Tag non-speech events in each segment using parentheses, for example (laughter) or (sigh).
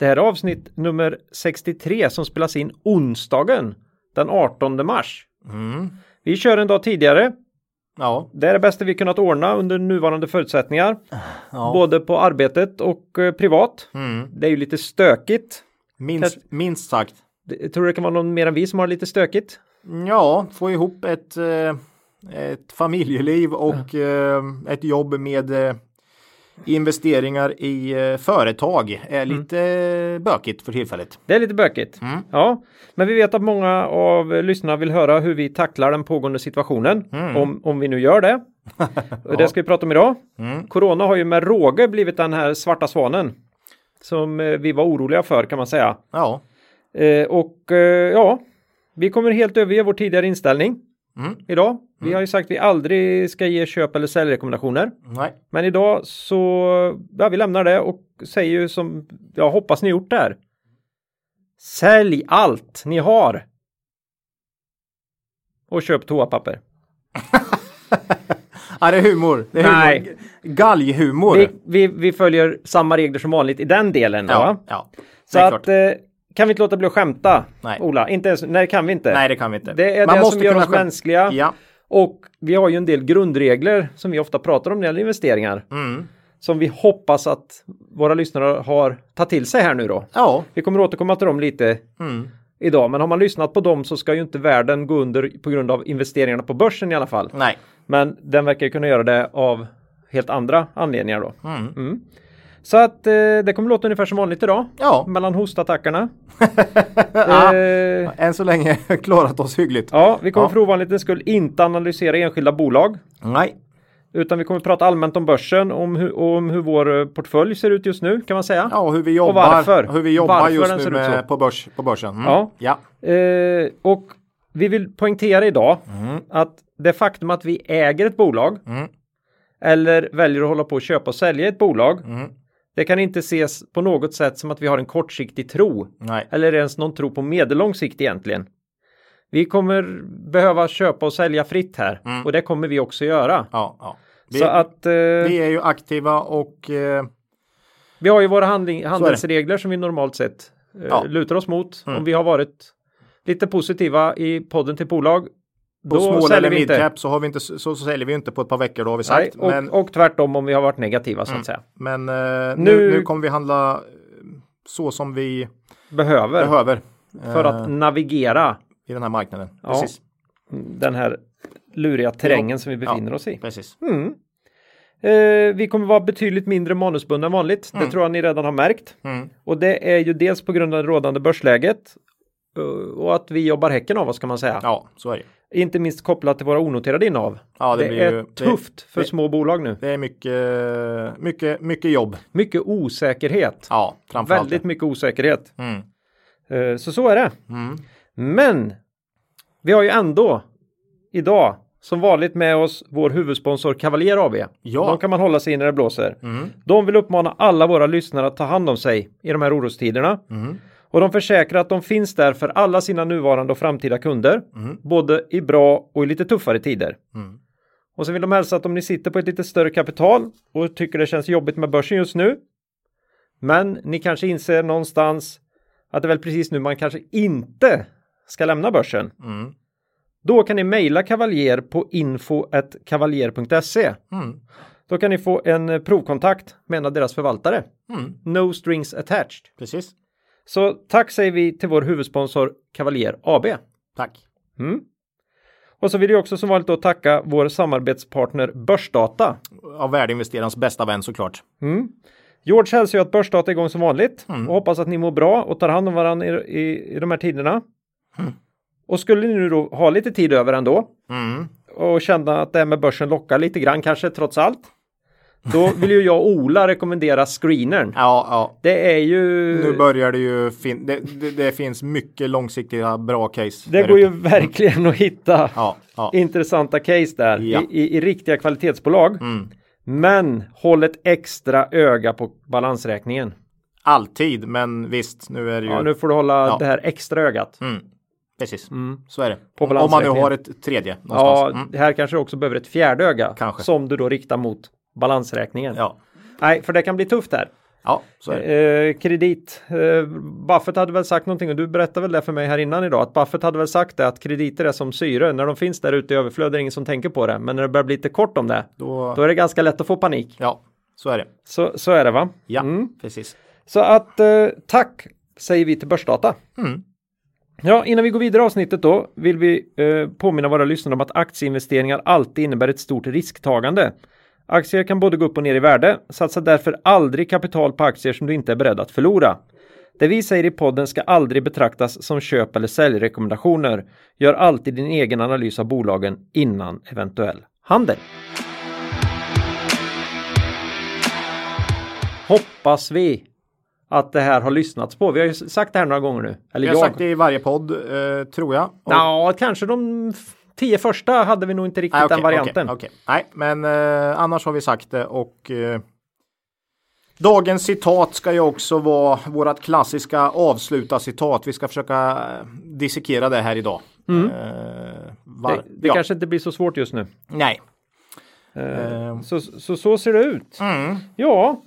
Det här är avsnitt nummer 63 som spelas in onsdagen den 18 mars. Mm. Vi kör en dag tidigare. Ja, Det är det bästa vi kunnat ordna under nuvarande förutsättningar. ja. Både på arbetet och eh, privat. Mm. Det är ju lite stökigt. Minst, minst sagt. Tror du det kan vara någon mer än vi som har lite stökigt? Ja, få ihop ett, eh, ett familjeliv och eh, ett jobb med investeringar i eh, företag är lite bökigt för tillfället. Det är lite bökigt. Mm. Ja, men vi vet att många av lyssnarna vill höra hur vi tacklar den pågående situationen. Mm. Om, om vi nu gör det. (laughs) Och Det ska vi prata om idag. Mm. Corona har ju med råge blivit den här svarta svanen. Som eh, vi var oroliga för kan man säga. Ja, Eh, och eh, ja, vi kommer helt överge vår tidigare inställning Mm. idag. Vi har ju sagt att vi aldrig ska ge köp eller säljrekommendationer. nej. Men idag så, ja vi lämnar det och säger ju som, jag hoppas ni gjort det här. Sälj allt ni har. Och köp toapapper. (laughs) Ja, det är humor. Det är Nej. humor. Galghumor. Vi, vi, vi följer samma regler som vanligt i den delen. Ja, va? ja. Så att eh, kan vi inte låta bli att skämta? Nej. Ola, inte ens, nej det kan vi inte. Nej, det kan vi inte. Det är Man det måste som gör oss skäm- mänskliga. Ja. Och vi har ju en del grundregler som vi ofta pratar om när det gäller investeringar. Mm. Som vi hoppas att våra lyssnare har tagit till sig här nu då. Ja. Vi kommer återkomma till dem lite Mm. idag. Men har man lyssnat på dem så ska ju inte världen gå under på grund av investeringarna på börsen i alla fall. Nej. Men den verkar ju kunna göra det av helt andra anledningar då. Mm. Mm. Så att eh, det kommer låta ungefär som vanligt idag. Ja. Mellan hostattackerna. (laughs) Ja. eh, Än så länge (laughs) klarat oss hyggligt. ja, vi kommer Ja. för ovanlighetens skull inte analysera enskilda bolag. Nej. Utan vi kommer prata allmänt om börsen om hur, om hur vår eh, portfölj ser ut just nu kan man säga. Ja, och hur vi jobbar, varför? hur vi jobbar Varför just nu med, på, börs, på börsen. Mm. Ja. ja. Eh, och vi vill poängtera idag Mm. att det faktum att vi äger ett bolag Mm. eller väljer att hålla på och köpa och sälja ett bolag. Det kan inte ses på något sätt som att vi har en kortsiktig tro Nej. eller ens någon tro på medellång sikt egentligen. Vi kommer behöva köpa och sälja fritt här Mm. och det kommer vi också göra. Ja, ja. Vi, Så att eh, vi är ju aktiva och eh, vi har ju våra handling, handelsregler som vi normalt sett eh, Ja. lutar oss mot. Mm. Om vi har varit lite positiva i podden till bolag. På då small eller midcap så, har vi inte, så, så säljer vi inte på ett par veckor då har vi Nej, sagt. och, men och tvärtom om vi har varit negativa så att Mm. säga. men eh, nu, Nu- nu kommer vi handla eh, så som vi Behöver behöver för eh, att navigera i den här marknaden. Ja. Precis. den här luriga terrängen som vi befinner oss i. Precis. Mm. Eh, vi kommer vara betydligt mindre manusbundna än vanligt. Det tror jag ni redan har märkt. Mm. Och det är ju dels på grund av det rådande börsläget och att vi jobbar häcken av oss kan man säga. Ja, så är det. Inte minst kopplat till våra onoterade innehav. Ja, det det är ju- det- tufft för det- små bolag nu. Det är mycket, mycket, mycket jobb. Mycket osäkerhet. Ja, framförallt. Väldigt mycket osäkerhet. Mm. Eh, Så så är det. Mm. Men vi har ju ändå idag som vanligt med oss vår huvudsponsor Cavalier AB. Ja. De kan man hålla sig i när det blåser. Mm. De vill uppmana alla våra lyssnare att ta hand om sig i de här orostiderna. Mm. Och de försäkrar att de finns där för alla sina nuvarande och framtida kunder. Mm. Både i bra och i lite tuffare tider. Mm. Och så vill de hälsa att om ni sitter på ett lite större kapital och tycker det känns jobbigt med börsen just nu. Men ni kanske inser någonstans att det är väl precis nu man kanske inte ska lämna börsen. Mm. Då kan ni mejla Kavaljer på info.kavaljer.se. Mm. Då kan ni få en provkontakt med en av deras förvaltare. Mm. No strings attached. Precis. Så tack säger vi till vår huvudsponsor Kavaljer AB. Tack. Mm. Och så vill jag också som vanligt då tacka vår samarbetspartner Börsdata. Av värdeinvesterarens bästa vän såklart. Mm. George hälsar ju att Börsdata är igång som vanligt Mm. och hoppas att ni mår bra och tar hand om varandra i, i, i de här tiderna. Mm. Och skulle ni nu då ha lite tid över ändå Mm. och känna att det här med börsen lockar lite grann kanske trots allt. Då vill ju jag och Ola rekommendera screenern. Ja, ja. Det är ju... Nu börjar det ju fin det, det, det finns mycket långsiktiga bra case. Det går ju ute. verkligen att hitta Ja, ja. intressanta case där Ja. i, i, i riktiga kvalitetsbolag. Mm. Men håll ett extra öga på balansräkningen. Alltid, men visst, nu är det ju. Ja, nu får du hålla Ja. det här extra ögat. Mm. Precis, Mm. så är det. På Om man nu har ett tredje Ja, någonstans. Mm. det här kanske också behöver ett fjärde öga. Kanske. Som du då riktar mot balansräkningen. Ja. Nej, för det kan bli tufft här. ja, så är det. Eh, kredit. Eh, Buffett hade väl sagt någonting och du berättade väl det för mig här innan idag att Buffett hade väl sagt det att krediter är som syre. När de finns där ute i överflöd är det ingen som tänker på det. Men när det börjar bli lite kort om det, Då, då är det ganska lätt att få panik. ja, så är det. Så, så är det va? Ja, Mm. precis. Så att eh, tack säger vi till Börsdata. Mm. Ja, innan vi går vidare i avsnittet då vill vi eh, påminna våra lyssnare om att aktieinvesteringar alltid innebär ett stort risktagande. Aktier kan både gå upp och ner i värde. Satsa därför aldrig kapital på aktier som du inte är beredd att förlora. Det vi säger i podden ska aldrig betraktas som köp eller säljrekommendationer. Gör alltid din egen analys av bolagen innan eventuell handel. Hoppas vi att det här har lyssnats på. Vi har ju sagt det här några gånger nu. Eller Vi har jag. sagt det i varje podd, eh, tror jag. Och- Ja, kanske de tio första hade vi nog inte riktigt Nej, okej, den varianten. okej, okej. Nej, men eh, annars har vi sagt det och eh, Dagens citat ska ju också vara vårat klassiska avsluta citat. Vi ska försöka eh, dissekera det här idag. Eh, var, Det, det ja, kanske inte blir så svårt just nu. Nej. Eh, Eh, Så, så, så ser det ut. mm, Ja,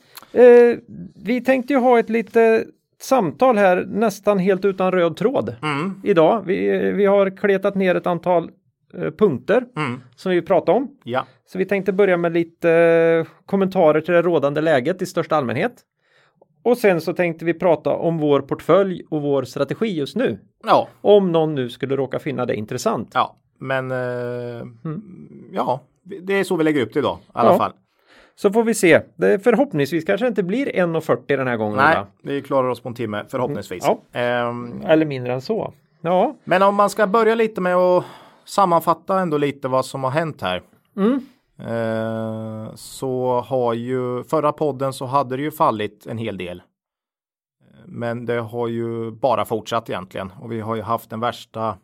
vi tänkte ju ha ett lite samtal här nästan helt utan röd tråd mm, idag. Vi, vi har kletat ner ett antal punkter mm, som vi pratar om. ja, Så vi tänkte börja med lite eh, kommentarer till det rådande läget i största allmänhet. Och sen så tänkte vi prata om vår portfölj och vår strategi just nu. ja, Om någon nu skulle råka finna det intressant. ja, men eh, ja, det är så vi lägger upp det idag i alla Ja. fall. Så får vi se. Det, förhoppningsvis kanske det inte blir 1.40 den här gången. Nej, Ola. vi klarar oss på en timme förhoppningsvis. Mm, Ehm, Eller mindre än så. Ja. Men om man ska börja lite med att sammanfatta ändå lite vad som har hänt här. Mm. Eh, så har ju förra podden så hade det ju fallit en hel del. Eh, Men det har ju bara fortsatt egentligen och vi har ju haft den värsta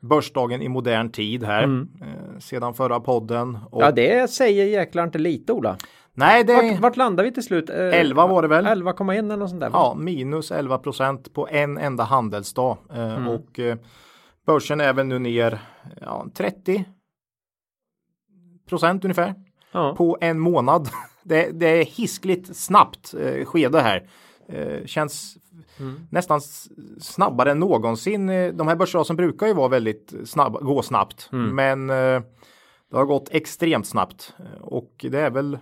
börsdagen i modern tid här eh, sedan förra podden. Och, ja, det säger jäklar inte lite Ola. nej, det Vart, vart landar vi till slut? Eh, 11 var det väl? 11,1 eller något sånt där. va? Ja, minus 11 procent på en enda handelsdag. Eh, Och eh, börsen är väl nu ner ja, 30 procent ungefär Ja. på en månad. (laughs) Det, det är hiskligt snabbt eh, skede här. Eh, känns nästan s- snabbare än någonsin. Eh, De här börsrasen brukar ju vara väldigt snabba, gå snabbt, men eh, det har gått extremt snabbt och det är väl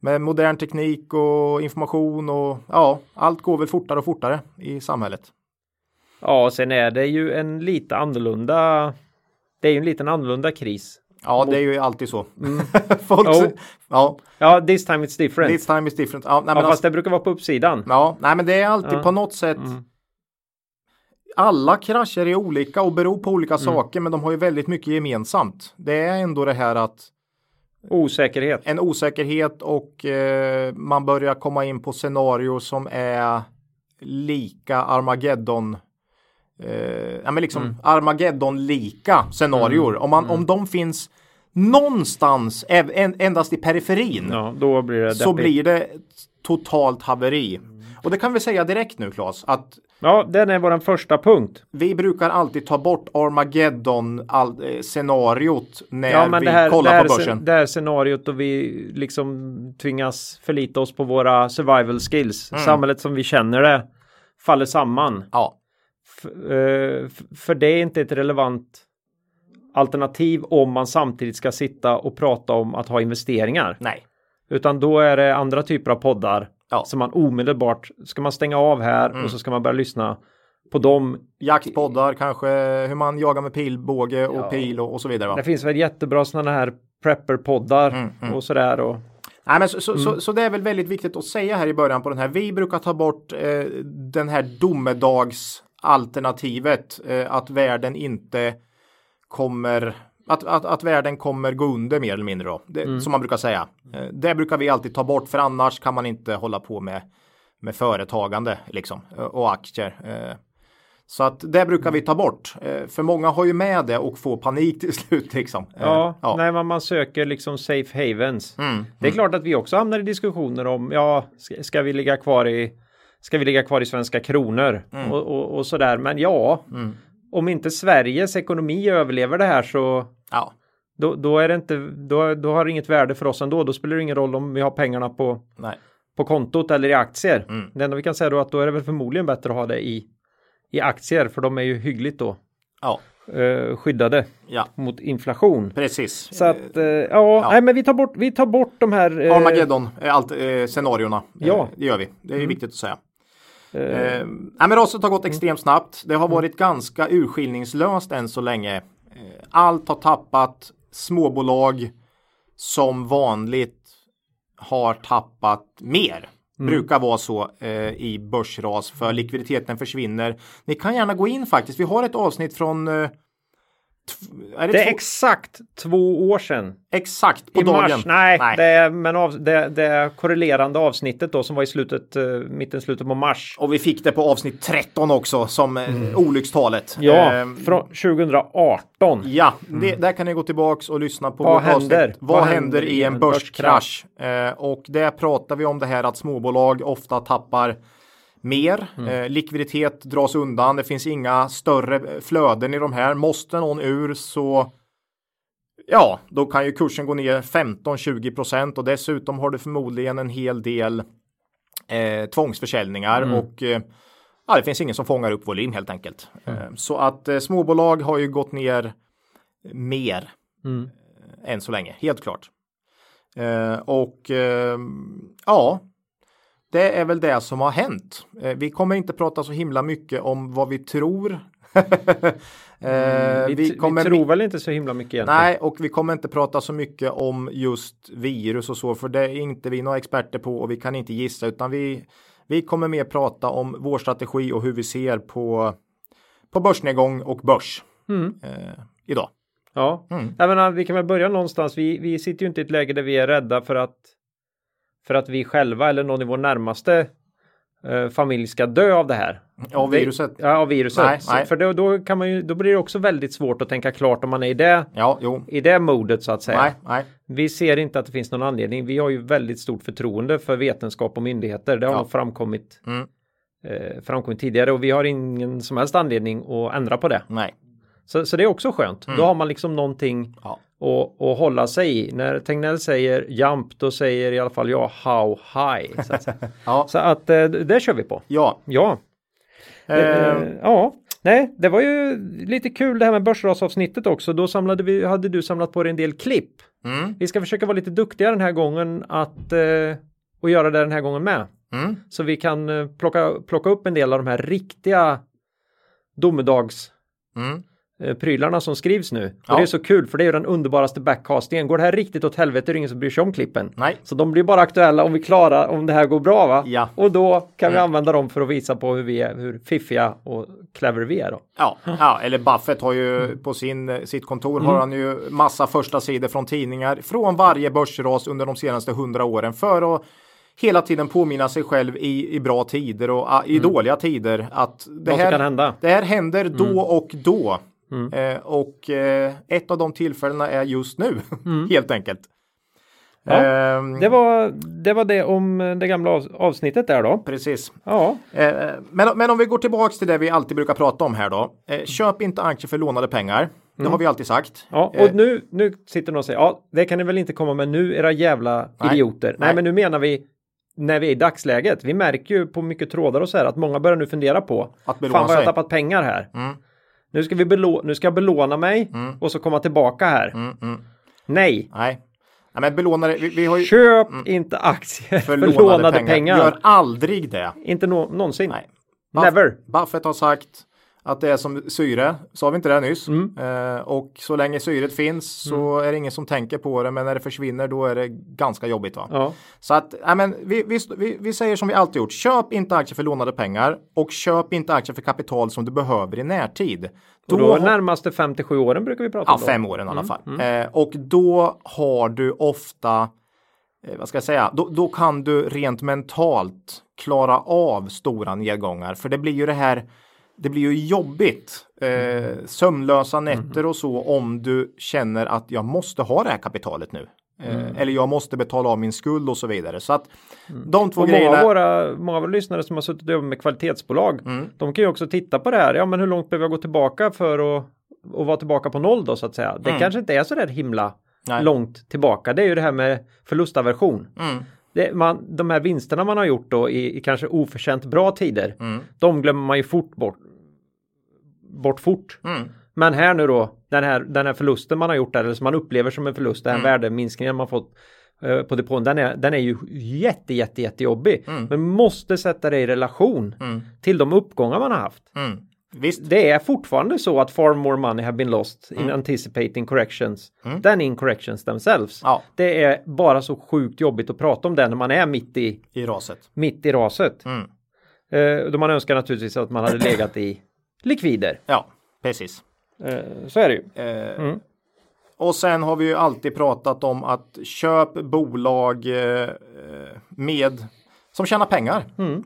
med modern teknik och information och ja, allt går väl fortare och fortare i samhället. Ja, sen är det ju en lite annorlunda. Det är ju en liten annorlunda kris. Ja, det är ju alltid så. (laughs) Folk, Jo. ja, Ja, this time it's different. this time is different. Ja, nej, ja, men fast alltså, det brukar vara på uppsidan. ja, nej, men det är alltid Ja. på något sätt. Mm. Alla krascher är olika och beror på Mm. olika saker, men de har ju väldigt mycket gemensamt. Det är ändå det här att Osäkerhet. en osäkerhet och eh, man börjar komma in på scenarier som är lika Armageddon. Eh, ja, men liksom Armageddon-lika scenarier. Om, man, om de finns någonstans, en, endast i periferin, Ja, då blir det så deppigt. blir det totalt haveri. Och det kan vi säga direkt nu Claes, att Ja, den är vår första punkt. vi brukar alltid ta bort Armageddon-scenariot när Ja, men vi det här, kollar det, här, på börsen. det här scenariot då vi liksom tvingas förlita oss på våra survival skills. Mm. Samhället som vi känner det faller samman. Ja, eh, för det är inte ett relevant alternativ om man samtidigt ska sitta och prata om att ha investeringar. nej. Utan då är det andra typer av poddar Ja. Mm. som man omedelbart ska man stänga av här och så ska man börja lyssna på dem. Jaktpoddar kanske, hur man jagar med pilbåge och Ja. pil och, och så vidare. Va? Det finns väl jättebra sådana här prepper-poddar Mm, och sådär. Och, Nej, men så, så, Mm. så, så det är väl väldigt viktigt att säga här i början på den här. Vi brukar ta bort eh, den här domedagsalternativet. Eh, att världen inte kommer att, att, att världen kommer gå under mer eller mindre då, det, Mm. som man brukar säga. Eh, Det brukar vi alltid ta bort för annars kan man inte hålla på med, med företagande liksom eh, och aktier. Så att det brukar vi ta bort. För många har ju med det och får panik till slut liksom. Ja, ja. nej, men man söker liksom safe havens. Mm, Det är klart att vi också hamnar i diskussioner om, ja, ska vi ligga kvar i Ska vi ligga kvar i svenska kronor Mm. och, och, och sådär. Men ja, om inte Sveriges ekonomi överlever det här så ja. då, då är det inte, då, då har det inget värde för oss ändå. Då spelar det ingen roll om vi har pengarna på, Nej. på kontot eller i aktier. Mm. Det enda vi kan säga då är att då är det väl förmodligen bättre att ha det i, i aktier för de är ju hyggligt då Ja. eh, skyddade ja, mot inflation. precis. Så att eh, ja, Nej, men vi tar bort, vi tar bort de här. eh, Armageddon, allt, eh, scenarierna. Ja. Eh, det gör vi. Det är Mm. viktigt att säga. Eh, Eh, nej, men raset har gått extremt snabbt. Det har varit ganska urskillningslöst än så länge. Eh, allt har tappat. Småbolag som vanligt har tappat mer. Brukar vara så eh, i börsras för likviditeten försvinner. Ni kan gärna gå in faktiskt. Vi har ett avsnitt från eh, är det det är två- exakt två år sedan. exakt på I dagen. mars. Nej, Det, är, men av, det, det korrelerande avsnittet då som var i slutet, eh, mitten, slutet på mars. Och vi fick det på avsnitt 13 också som mm. olyckstalet. Ja, Eh, från 2018. Ja, det, där kan ni gå tillbaks och lyssna på Vad händer? avsnitt. Vad, Vad händer i en börskrasch? Eh, och där pratar vi om det här att småbolag ofta tappar mer. Eh, likviditet dras undan. Det finns inga större flöden i de här. Måste någon ur så Ja, då kan ju kursen gå ner 15-20 procent och dessutom har du förmodligen en hel del eh, tvångsförsäljningar och eh, ja, det finns ingen som fångar upp volym helt enkelt. Eh, så att eh, småbolag har ju gått ner mer Mm. eh, än så länge, helt klart. Eh, och eh, ja, det är väl det som har hänt. Eh, vi kommer inte prata så himla mycket om vad vi tror. (laughs) eh, Vi, vi, kommer tror väl inte så himla mycket egentligen. Nej, och vi kommer inte prata så mycket om just virus och så, för det är inte vi några experter på och vi kan inte gissa, utan vi, vi kommer mer prata om vår strategi och hur vi ser på, på börsnedgång och börs Mm. eh, idag. Ja, Mm. jag menar, vi kan väl börja någonstans. Vi, vi sitter ju inte i ett läge där vi är rädda för att för att vi själva eller någon i vår närmaste eh, familj ska dö av det här. Av viruset. Ja, av viruset. Nej, Så- nej. För då, då kan man ju, då blir det också väldigt svårt att tänka klart om man är i det, Ja, jo. i det modet så att säga. Nej, nej. Vi ser inte att det finns någon anledning. Vi har ju väldigt stort förtroende för vetenskap och myndigheter. Det har Ja. framkommit, Mm. eh, framkommit tidigare och vi har ingen som helst anledning att ändra på det. Nej. Så, så det är också skönt. Då har man liksom någonting Mm. Ja. Att, att hålla sig i. När Tegnell säger jump, då säger i alla fall jag how high. Så att, (laughs) Ja. så att eh, det kör vi på. Ja. Ja. Eh, Eh, ja, nej, det var ju lite kul det här med börsrasavsnittet också. Då samlade vi, hade du samlat på dig en del klipp. mm, Vi ska försöka vara lite duktiga den här gången att eh, och göra det den här gången med. mm, Så vi kan plocka, plocka upp en del av de här riktiga domedags mm. Eh, prylarna som skrivs nu. Ja. Och det är så kul för det är ju den underbaraste backcastingen. Går det här riktigt åt helvete är det ingen som bryr sig om klippen. Nej. Så de blir bara aktuella om vi klarar, om det här går bra va? Ja. Och då kan vi Mm. använda dem för att visa på hur vi är, hur fiffiga och clever vi är då. Ja, ja, eller Buffett har ju på sin, sitt kontor har han ju massa första sidor från tidningar från varje börsras under de senaste hundra åren för att hela tiden påminna sig själv i, i bra tider och ah, i dåliga tider att det kan hända. det här händer då och då. Eh, och eh, ett av de tillfällena är just nu, (laughs) helt enkelt. Ja, Ehm, Det var, det var det om eh, det gamla av, avsnittet där då. Precis. Ja, Eh, men, men om vi går tillbaks till det vi alltid brukar prata om här då. Eh, köp inte aktier för lånade pengar. Det har vi alltid sagt. ja Eh, och nu, nu sitter någon och säger ja, det kan ni väl inte komma med nu era jävla Nej. idioter. Nej, Nej. men nu menar vi när vi är i dagsläget. Vi märker ju på mycket trådar och så här att många börjar nu fundera på Att fan vad jag har tappat pengar här. Mm. Nu ska vi belå- nu ska jag belåna mig och så komma tillbaka här. Mm, mm. Nej, Nej. Nej, men belånare, vi, vi har ju köp inte aktier för, för lånade, pengar. Gör aldrig det. Inte nå- någonsin. Nej. Buff- Never. Buffett har sagt att det är som syre, sa vi inte det nyss? Mm. Eh, och så länge syret finns så är det ingen som tänker på det, men när det försvinner då är det ganska jobbigt. Va? Ja. Så att, ja, men vi, vi, vi, vi säger som vi alltid gjort, köp inte aktier för lånade pengar och köp inte aktier för kapital som du behöver i närtid. Och då närmaste 5 till 7 åren brukar vi prata Ja, om. då. fem åren i alla fall. Eh, och då har du ofta, eh, vad ska jag säga, då, då kan du rent mentalt klara av stora nedgångar. För det blir ju det här, det blir ju jobbigt. Eh, sömnlösa nätter och så om du känner att jag måste ha det här kapitalet nu. Eh, Eller jag måste betala av min skuld och så vidare. Så att de två Och många grejerna. av våra, många av våra lyssnare som har suttit och jobbat med kvalitetsbolag, Mm. de kan ju också titta på det här. Ja, men hur långt behöver jag gå tillbaka för att, att vara tillbaka på noll då så att säga. Det kanske inte är så där himla Mm. Nej. långt tillbaka. Det är ju det här med förlustaversion. Mm. Det, man, de här vinsterna man har gjort då i, i kanske oförtjänt bra tider, Mm. de glömmer man ju fort bort. Bort fort. Mm. Men här nu då, den här, den här förlusten man har gjort där, eller som man upplever som en förlust, Mm. den här värdeminskningen man fått eh, på depån, den är, den är ju jätte, jätte, jättejobbig. Men måste sätta det i relation Mm. till de uppgångar man har haft. Mm. Visst. Det är fortfarande så att far more money have been lost in anticipating corrections than in corrections themselves. Ja. Det är bara så sjukt jobbigt att prata om det när man är mitt i, I raset. mitt i raset. Mm. Eh, då man önskar naturligtvis att man hade (coughs) legat i likvider. Ja, precis. Eh, så är det ju. Eh, Och sen har vi ju alltid pratat om att köp bolag eh, med som tjänar pengar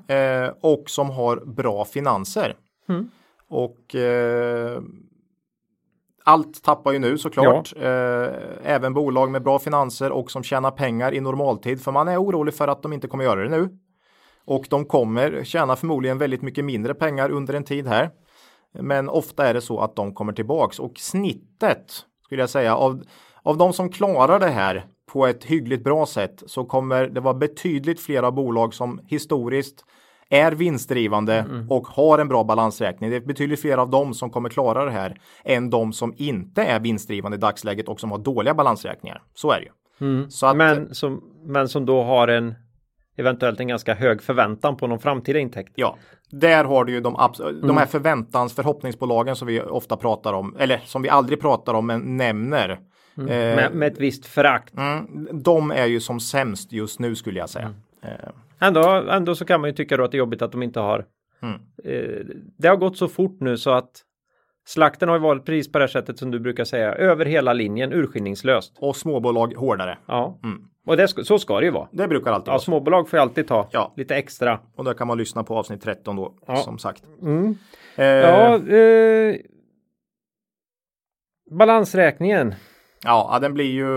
eh, och som har bra finanser. Och eh, allt tappar ju nu såklart. Eh, även bolag med bra finanser och som tjänar pengar i normaltid. För man är orolig för att de inte kommer göra det nu. Och de kommer tjäna förmodligen väldigt mycket mindre pengar under en tid här. Men ofta är det så att de kommer tillbaks och snittet skulle jag säga av, av de som klarar det här på ett hyggligt bra sätt så kommer det vara betydligt flera bolag som historiskt är vinstdrivande och har en bra balansräkning. Det är betydligt fler av dem som kommer klara det här än de som inte är vinstdrivande i dagsläget och som har dåliga balansräkningar. Så är det ju. Så att, Men som, men som då har en eventuellt en ganska hög förväntan på någon framtida intäkt. Ja, där har du ju de, de här förväntans förhoppningsbolagen som vi ofta pratar om, eller som vi aldrig pratar om men nämner. Eh, Med, med ett visst förakt. mm, de är ju som sämst just nu skulle jag säga. Eh, Ändå, ändå så kan man ju tycka då att det är jobbigt att de inte har. Mm. Eh, det har gått så fort nu så att slakten har ju varit precis på det här sättet som du brukar säga. Över hela linjen urskillningslöst. och småbolag hårdare. Ja, Mm. och det, så ska det ju vara. Det brukar alltid Ja, vara småbolag får ju alltid ta Ja. lite extra. Och där kan man lyssna på avsnitt 13 då, Ja. som sagt. Mm. Eh, Ja, eh, balansräkningen. Ja, den blir ju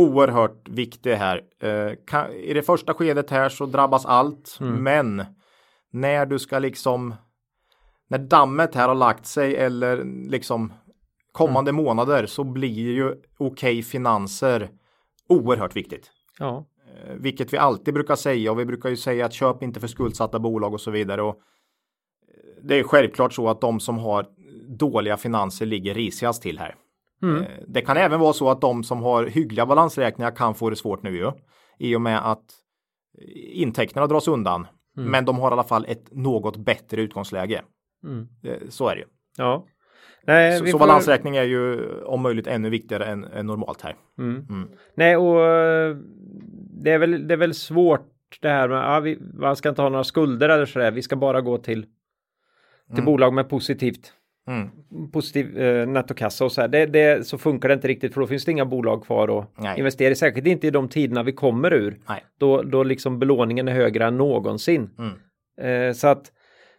oerhört viktig här. Eh, kan, I det första skedet här så drabbas allt, men när du ska liksom när dammet här har lagt sig eller liksom kommande månader så blir ju okej finanser oerhört viktigt. Ja, Eh, vilket vi alltid brukar säga och vi brukar ju säga att köp inte för skuldsatta bolag och så vidare. Och eh, det är självklart så att de som har dåliga finanser ligger risigast till här. Eh, Det kan även vara så att de som har hyggliga balansräkningar kan få det svårt nu ju. I och med att intäkterna dras undan. Men de har i alla fall ett något bättre utgångsläge. Mm. Eh, Så är det ju. ja. Nej, Så, vi så får- balansräkning är ju om möjligt ännu viktigare än, än normalt här. Mm. Mm. Nej, och eh, det är väl, det är väl svårt det här med, ja, vi, man ska inte ha några skulder eller sådär, vi ska bara gå till, till bolag med positivt, Mm. positiv eh, nettokassa och så här. Det, det, så funkar det inte riktigt för då finns det inga bolag kvar att Nej. investera i, särskilt inte i de tiderna vi kommer ur. Nej. Då, då liksom belåningen är högre än någonsin. Mm. Eh, så att,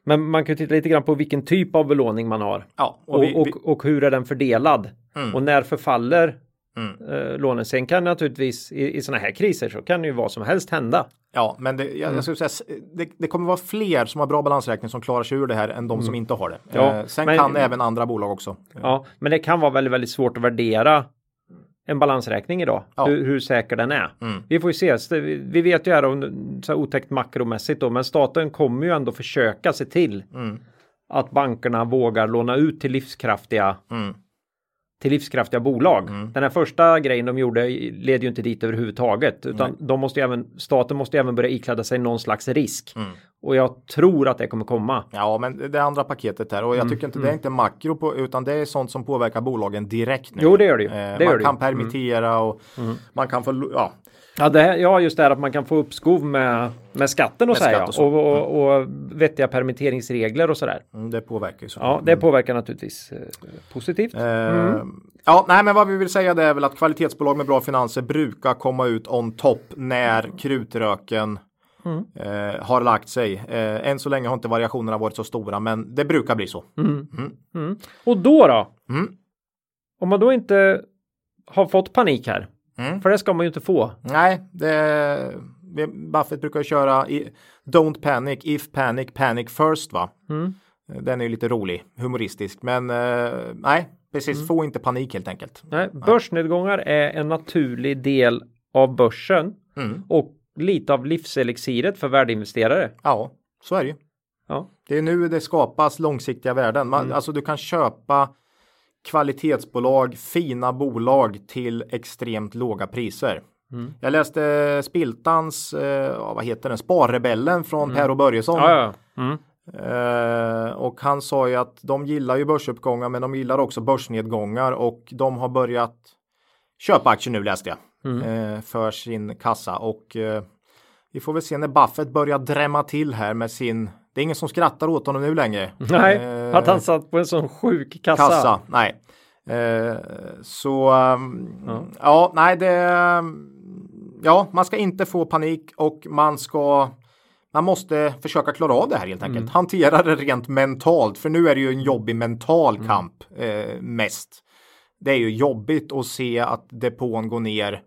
men man kan ju titta lite grann på vilken typ av belåning man har. Ja, och Och, vi, och, vi, och hur är den fördelad? Mm. Och när förfaller Mm. eh, lånen? Sen kan naturligtvis i, i sådana här kriser så kan det ju vad som helst hända. Ja, men det, jag, jag skulle säga, det, det kommer vara fler som har bra balansräkning som klarar sig ur det här än de som inte har det. Ja, eh, sen men- kan även andra bolag också. Ja, men det kan vara väldigt, väldigt svårt att värdera en balansräkning idag. Ja. Hur, hur säker den är. Mm. Vi får ju se. Vi vet ju här om så här otäckt makromässigt då, men staten kommer ju ändå försöka se till Mm. att bankerna vågar låna ut till livskraftiga Mm. Till livskraftiga bolag. Mm. Den här första grejen de gjorde leder ju inte dit överhuvudtaget, utan de måste även, staten måste även börja ikläda sig någon slags risk. Mm. Och jag tror att det kommer komma. Ja, men det andra paketet här och jag tycker inte det är inte makro på, utan det är sånt som påverkar bolagen direkt nu. Jo, det gör det ju. Eh, Det man gör det kan ju. permittera och man kan få, ja, Ja, det, ja, just det här att man kan få uppskov med, med skatten och Med så här, ja. och så. och, och, och vettiga permitteringsregler och sådär. mm, det påverkar ju så. Ja, det påverkar naturligtvis eh, positivt. Eh, Ja, nej, men vad vi vill säga det är väl att kvalitetsbolag med bra finanser brukar komma ut on top när krutröken eh, har lagt sig. Eh, än så länge har inte variationerna varit så stora, men det brukar bli så. Och då då? Mm. Om man då inte har fått panik här, Mm. för det ska man ju inte få. Nej, det, Buffett brukar köra i, Don't panic, if panic, panic first va. Den är ju lite rolig, humoristisk, men eh, nej, precis, få inte panik helt enkelt. Nej, börsnedgångar är en naturlig del av börsen Mm. och lite av livselixiret för värdeinvesterare. Ja, så är det ju. Ja. Det är nu det skapas långsiktiga värden. Man, Alltså du kan köpa kvalitetsbolag, fina bolag till extremt låga priser. Jag läste Spiltans, eh, vad heter den, Sparrebellen från Per och Börjesson. Ja, ja. Mm. Eh, och han sa ju att de gillar ju börsuppgångar men de gillar också börsnedgångar och de har börjat köpa aktier nu läste jag. Eh, för sin kassa och eh, vi får väl se när Buffett börjar drämma till här med sin det är ingen som skrattar åt honom nu längre. Nej, Eh, att han satt på en sån sjuk kassa. kassa. Nej. Eh, så um, ja. nej det. Ja, man ska inte få panik och man ska. Man måste försöka klara av det här helt enkelt. Hantera det rent mentalt, för nu är det ju en jobbig mental kamp eh, mest. Det är ju jobbigt att se att depån går ner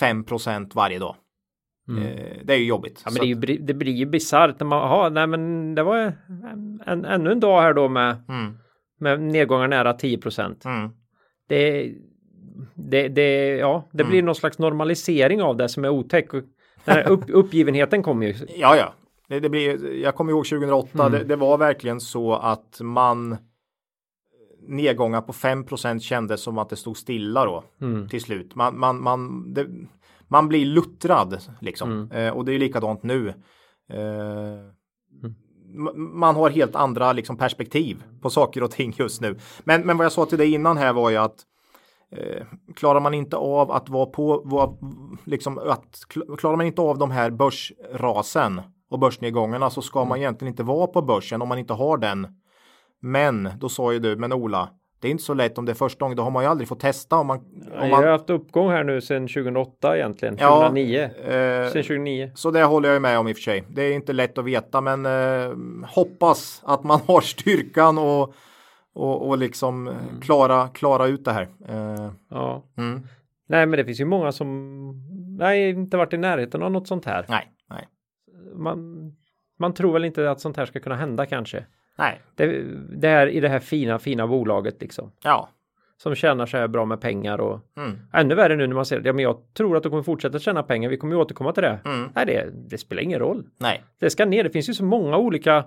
5% varje dag. Eh, det är ju jobbigt. Ja, men det, ju, det blir ju bisarrt när man, aha, nej men det var en, en, ännu en dag här då med, Mm. med nedgångar nära 10 procent. Mm. Det, det, det, ja, det blir någon slags normalisering av det som är otäck. Den här upp, (laughs) uppgivenheten kommer ju. Ja, ja. Det, det blir, jag kommer ihåg 2008, det, det var verkligen så att man nedgångar på 5 kändes som att det stod stilla då till slut. Man, man, man, det, man blir luttrad liksom. Eh, och det är likadant nu. Eh, m- man har helt andra liksom, perspektiv på saker och ting just nu. Men, men vad jag sa till dig innan här var ju att eh, klarar man inte av att vara på, vara, liksom, att, kl- klarar man inte av de här börsrasen och börsnedgångarna så ska man egentligen inte vara på börsen om man inte har den. Men då sa ju du, men Ola, det är inte så lätt om det är första gången, då har man ju aldrig fått testa om man, om Jag man har haft uppgång här nu sedan 2008 egentligen. Ja, 2009. eh, Sedan 2009. Så det håller jag med om i och för sig. Det är inte lätt att veta men eh, hoppas att man (laughs) har styrkan och, och, och liksom eh, klara, klara ut det här. Eh, Ja. mm. Nej, men det finns ju många som nej, inte varit i närheten av något sånt här. Nej, nej, Man, man tror väl inte att sånt här ska kunna hända kanske. Nej, Det, det här i det här fina, fina bolaget liksom. ja, Som tjänar så här bra med pengar och mm. ännu värre nu när man ser det. Ja, men jag tror att de kommer fortsätta tjäna pengar. Vi kommer ju återkomma till det. Mm. Nej, det, det spelar ingen roll. nej, Det ska ner. Det finns ju så många olika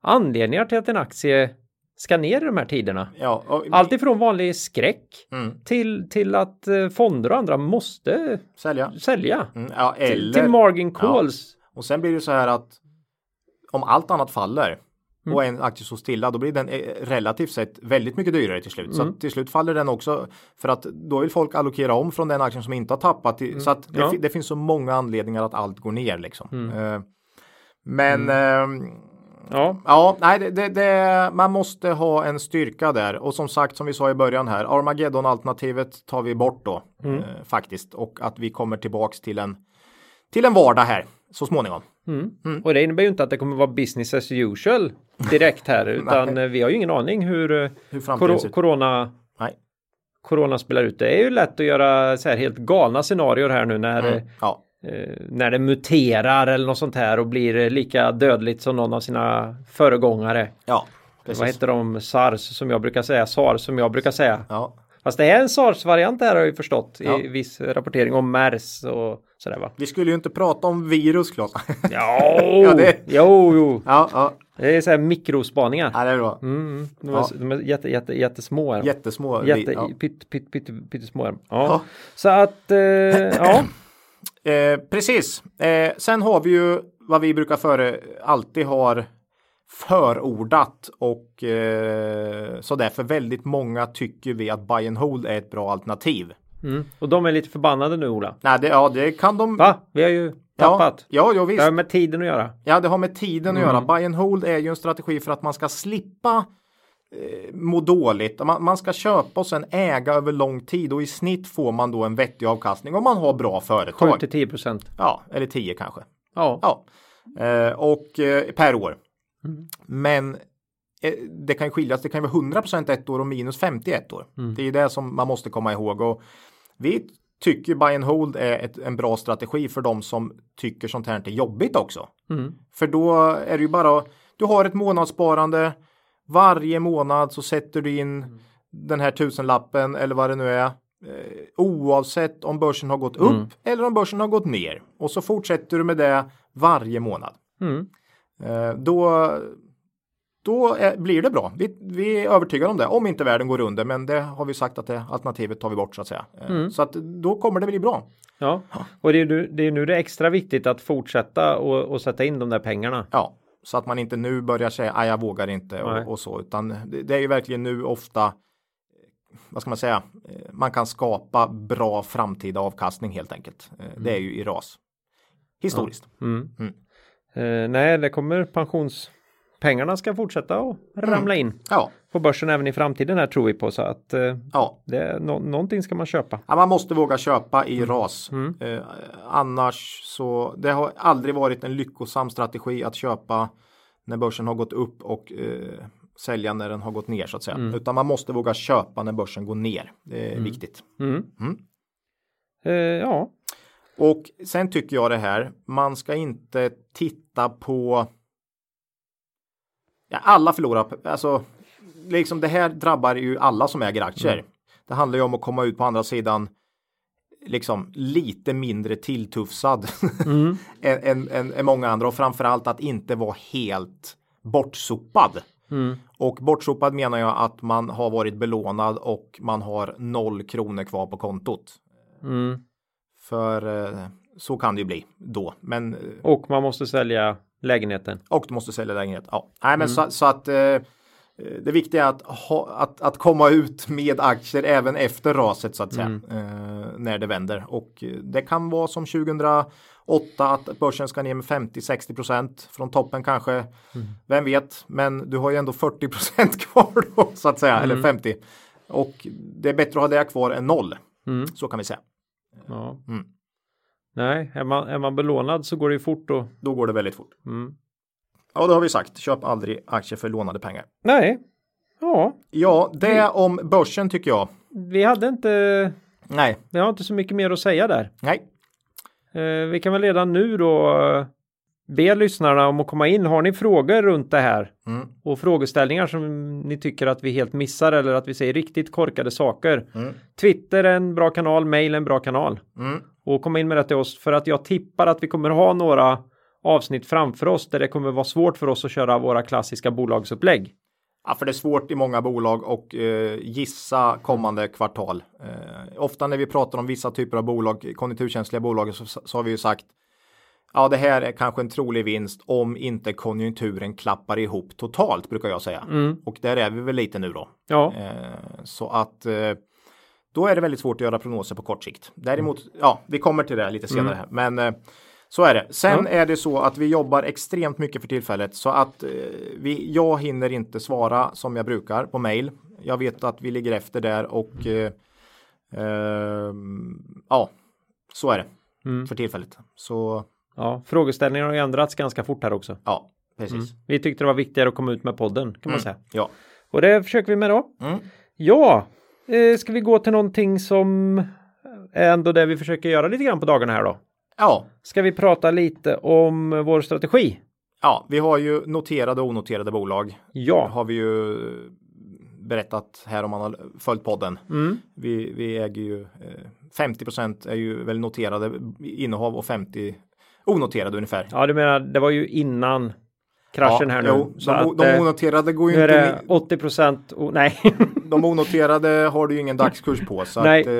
anledningar till att en aktie ska ner i de här tiderna. ja, och, Allt ifrån vanlig skräck mm. till, till att eh, fonder och andra måste sälja. sälja. Mm, ja, Till, eller, till margin calls. och sen blir det så här att om allt annat faller Mm. och en aktie står stilla då blir den eh, relativt sett väldigt mycket dyrare till slut. Så Mm. att till slut faller den också för att då vill folk allokera om från den aktien som inte har tappat. till- Så att det, Mm. Ja. Mm. det finns så många anledningar att allt går ner liksom. Eh, men ehm, Ja, Ja, nej, det, det, det, man måste ha en styrka där och som sagt som vi sa i början här Armageddon-alternativet tar vi bort då Mm. eh, faktiskt och att vi kommer tillbaks till en till en vardag här så småningom. och det innebär ju inte att det kommer vara business as usual direkt här, (laughs) utan eh, vi har ju ingen aning hur, eh, Hur ut. corona Nej. Corona spelar ut. Det är ju lätt att göra så här helt galna scenarier här nu när, Mm. Ja, eh, när det muterar eller något sånt här och blir eh, lika dödligt som någon av sina föregångare. ja, Vad precis. heter de? SARS som jag brukar säga, SARS som jag brukar säga. Ja, Fast det är en SARS-variant där har jag ju förstått Ja. i viss rapportering om MERS och sådär va. vi skulle ju inte prata om virus Claes. (laughs) Ja, (laughs) Ja, det- jo, jo. ja, ja, Det är så här mikrospaningar. ja, det är bra. Mm, de, är, Ja. de är jätte, jätte, jättesmå. Är de. Jättesmå. Jätte, ja. pytt, pytt, pytt, pyttesmå. Ja. Ja. Så att, eh, (clears throat) ja. Eh, precis. Eh, sen har vi ju vad vi brukar före alltid har förordat och eh, så därför väldigt många tycker vi att buy and hold är ett bra alternativ. Mm. Och de är lite förbannade nu Ola. Nej, det, ja, det kan de. Va? Vi har ju tappat. Ja, ja, visst. Det har med tiden att göra. Ja, det har med tiden att göra. Buy and hold är ju en strategi för att man ska slippa eh, må dåligt. Man, man ska köpa och sen äga över lång tid och i snitt får man då en vettig avkastning om man har bra 7 företag. till 10 procent. Ja, eller 10 kanske. Ja. Ja, eh, och eh, per år. Men eh, det kan skiljas. Det kan vara 100% ett år och minus 50 ett år. Det är det som man måste komma ihåg och vi tycker buy and hold är ett, en bra strategi för de som tycker sånt här är jobbigt också. För då är det ju bara du har ett månadssparande. Varje månad så sätter du in den här tusenlappen eller vad det nu är. Eh, oavsett om börsen har gått upp eller om börsen har gått ner. Och så fortsätter du med det varje månad. Mm. Eh, då då blir det bra. Vi, vi är övertygade om det. Om inte världen går under. Men det har vi sagt att det alternativet tar vi bort så att säga. Eh, Så att då kommer det bli bra. ja. Och det är, nu, det är nu det är extra viktigt att fortsätta och, och sätta in de där pengarna. Ja, så att man inte nu börjar säga att jag vågar inte och, och så, utan det, det är ju verkligen nu ofta eh, vad ska man säga? Man kan skapa bra framtida avkastning helt enkelt. Eh, Det är ju i ras. Historiskt. Mm. Mm. Eh, nej, det kommer pensionspengarna ska fortsätta att ramla in Ja, på börsen även i framtiden här tror vi på så att eh, ja. det, nå, någonting ska man köpa. Ja, man måste våga köpa i Mm. ras. Eh, annars så det har aldrig varit en lyckosam strategi att köpa när börsen har gått upp och eh, sälja när den har gått ner så att säga. Mm. Utan man måste våga köpa när börsen går ner. Det är viktigt. Mm. Mm. Eh, ja, Och sen tycker jag det här, man ska inte titta på ja, alla förlorar, alltså liksom det här drabbar ju alla som äger aktier. Det handlar ju om att komma ut på andra sidan liksom lite mindre tilltufsad (laughs) än, än, än, än många andra och framförallt att inte vara helt bortsopad. Och bortsopad menar jag att man har varit belånad och man har noll kronor kvar på kontot. mm. För eh, så kan det ju bli då. Men eh, och man måste sälja lägenheten. och du måste sälja lägenhet. Ja, nej, men så, så att eh, det viktiga är att, ha, att, att komma ut med aktier även efter raset så att säga. Eh, när det vänder. Och det kan vara som 2008 att börsen ska ner med 50-60 procent från toppen kanske. Vem vet, men du har ju ändå 40 procent (laughs) kvar då så att säga. Eller 50. Och det är bättre att ha det kvar än noll. Mm. Så kan vi säga. Ja. Mm. Nej, är man, är man belånad så går det ju fort och Då går det väldigt fort. mm. Ja, det har vi sagt. Köp aldrig aktier för lånade pengar. Nej, ja, Ja, det om börsen tycker jag. vi hade inte, Nej, vi har inte så mycket mer att säga där. nej. Eh, vi kan väl redan nu då be lyssnarna om att komma in. Har ni frågor runt det här Mm. och frågeställningar som ni tycker att vi helt missar eller att vi säger riktigt korkade saker. Mm. Twitter är en bra kanal, mail är en bra kanal. Mm. Och komma in med det till oss för att jag tippar att vi kommer ha några avsnitt framför oss där det kommer vara svårt för oss att köra våra klassiska bolagsupplägg. Ja, för det är svårt i många bolag och eh, gissa kommande kvartal. Eh, ofta när vi pratar om vissa typer av bolag, konjunkturkänsliga bolag, så, så har vi ju sagt Ja, det här är kanske en trolig vinst om inte konjunkturen klappar ihop totalt brukar jag säga. Och där är vi väl lite nu då. Ja, Eh, så att eh, då är det väldigt svårt att göra prognoser på kort sikt. Däremot, ja, vi kommer till det lite senare här, men eh, så är det. Sen är det så att vi jobbar extremt mycket för tillfället så att eh, vi, jag hinner inte svara som jag brukar på mail. Jag vet att vi ligger efter där och eh, ehm, ja, så är det för tillfället. Så ja, frågeställningarna har ju ändrats ganska fort här också. ja, precis. Vi tyckte det var viktigare att komma ut med podden kan man säga. Ja, Och det försöker vi med då. Mm. Ja, eh, ska vi gå till någonting som är ändå det vi försöker göra lite grann på dagarna här då. ja, Ska vi prata lite om vår strategi? ja, vi har ju noterade och onoterade bolag. Ja, har vi ju berättat här om man har följt podden. mm. Vi, vi äger ju eh, 50% är ju väl noterade innehav och 50 onoterade ungefär. ja du menar det var ju innan kraschen Ja, här nu. Jo, de, att, de eh, onoterade går ju nu är inte det med, 80 procent. Oh, nej, (laughs) De onoterade har du ju ingen dagskurs på. Så Nej, att, eh,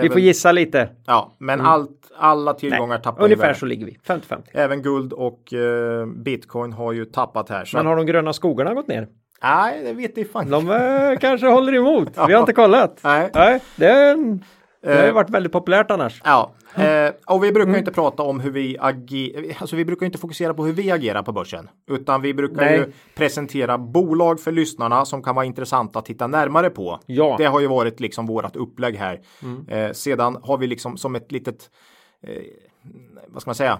vi får väl, gissa lite. Ja, men Mm. allt, alla tillgångar Nej, tappar ungefär så ligger vi. 50-50. Även guld och eh, bitcoin har ju tappat här. Så Men har de gröna skogarna gått ner? Nej, det vet jag fan. De eh, kanske håller emot. (laughs) Vi har inte kollat. Nej. Nej, det, är en, det har ju Eh. varit väldigt populärt annars. Ja, (laughs) eh, och vi brukar Mm. inte prata om hur vi agerar, alltså vi brukar inte fokusera på hur vi agerar på börsen, utan vi brukar Nej. ju presentera bolag för lyssnarna som kan vara intressanta att titta närmare på. Ja. Mm. Det har ju varit liksom vårat upplägg här. Eh, sedan har vi liksom som ett litet, eh, vad ska man säga,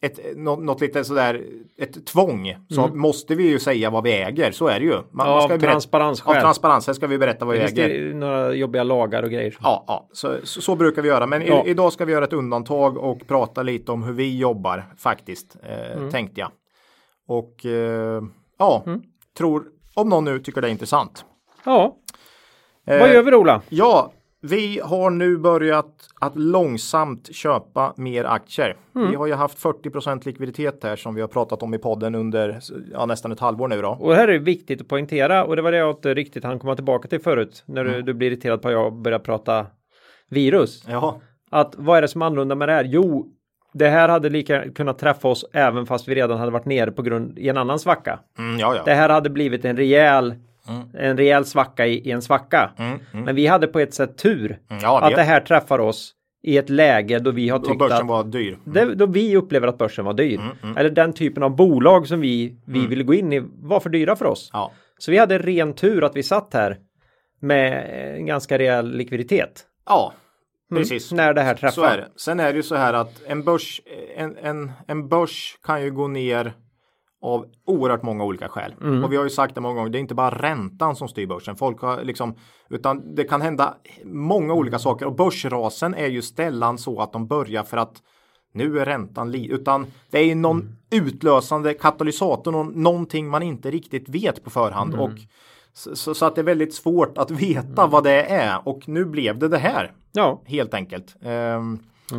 ett, något, något lite sådär, ett tvång, så måste vi ju säga vad vi äger, så är det ju. Man, man Mm. Av transparensskäl. Av transparens, här ska vi berätta vad vi finns äger. några jobbiga lagar och grejer. Ja, ja så, så, så brukar vi göra. Men i, Ja. idag ska vi göra ett undantag och prata lite om hur vi jobbar faktiskt, eh, tänkte jag. Och eh, ja, tror, om någon nu tycker det är intressant. Ja, Eh, vad gör vi då Ola? Ja, vi har nu börjat att långsamt köpa mer aktier. Mm. Vi har ju haft 40% likviditet här som vi har pratat om i podden under ja, nästan ett halvår nu då. Och här är viktigt att poängtera och det var det jag inte riktigt hann komma tillbaka till förut när du, Mm. du blir irriterad på att jag börjar prata virus. Ja, Att vad är det som är annorlunda med det här? Jo, det här hade lika kunnat träffa oss även fast vi redan hade varit nere på grund i en annan svacka. mm, ja, ja. Det här hade blivit en rejäl, en rejäl svacka i, i en svacka. Mm, mm. Men vi hade på ett sätt tur Mm, ja, att det- det här träffar oss i ett läge då vi har tyckt börsen att var dyr. det, då vi upplever att börsen var dyr. Mm, Eller den typen av bolag som vi, vi ville gå in i var för dyra för oss. Ja, Så vi hade ren tur att vi satt här med en ganska rejäl likviditet. ja precis. När det här träffar. Så är det. Sen är det ju så här att en börs, en, en, en börs kan ju gå ner av oerhört många olika skäl. Mm. Och vi har ju sagt det många gånger, det är inte bara räntan som styr börsen. Folk har liksom, utan det kan hända många olika saker och börsrasen är ju ställan så att de börjar för att nu är räntan li, utan det är ju någon Mm. utlösande katalysator, någon, någonting man inte riktigt vet på förhand. Mm. Och så, så, att det är väldigt svårt att veta vad det är och nu blev det det här Ja, helt enkelt. Mm. eh,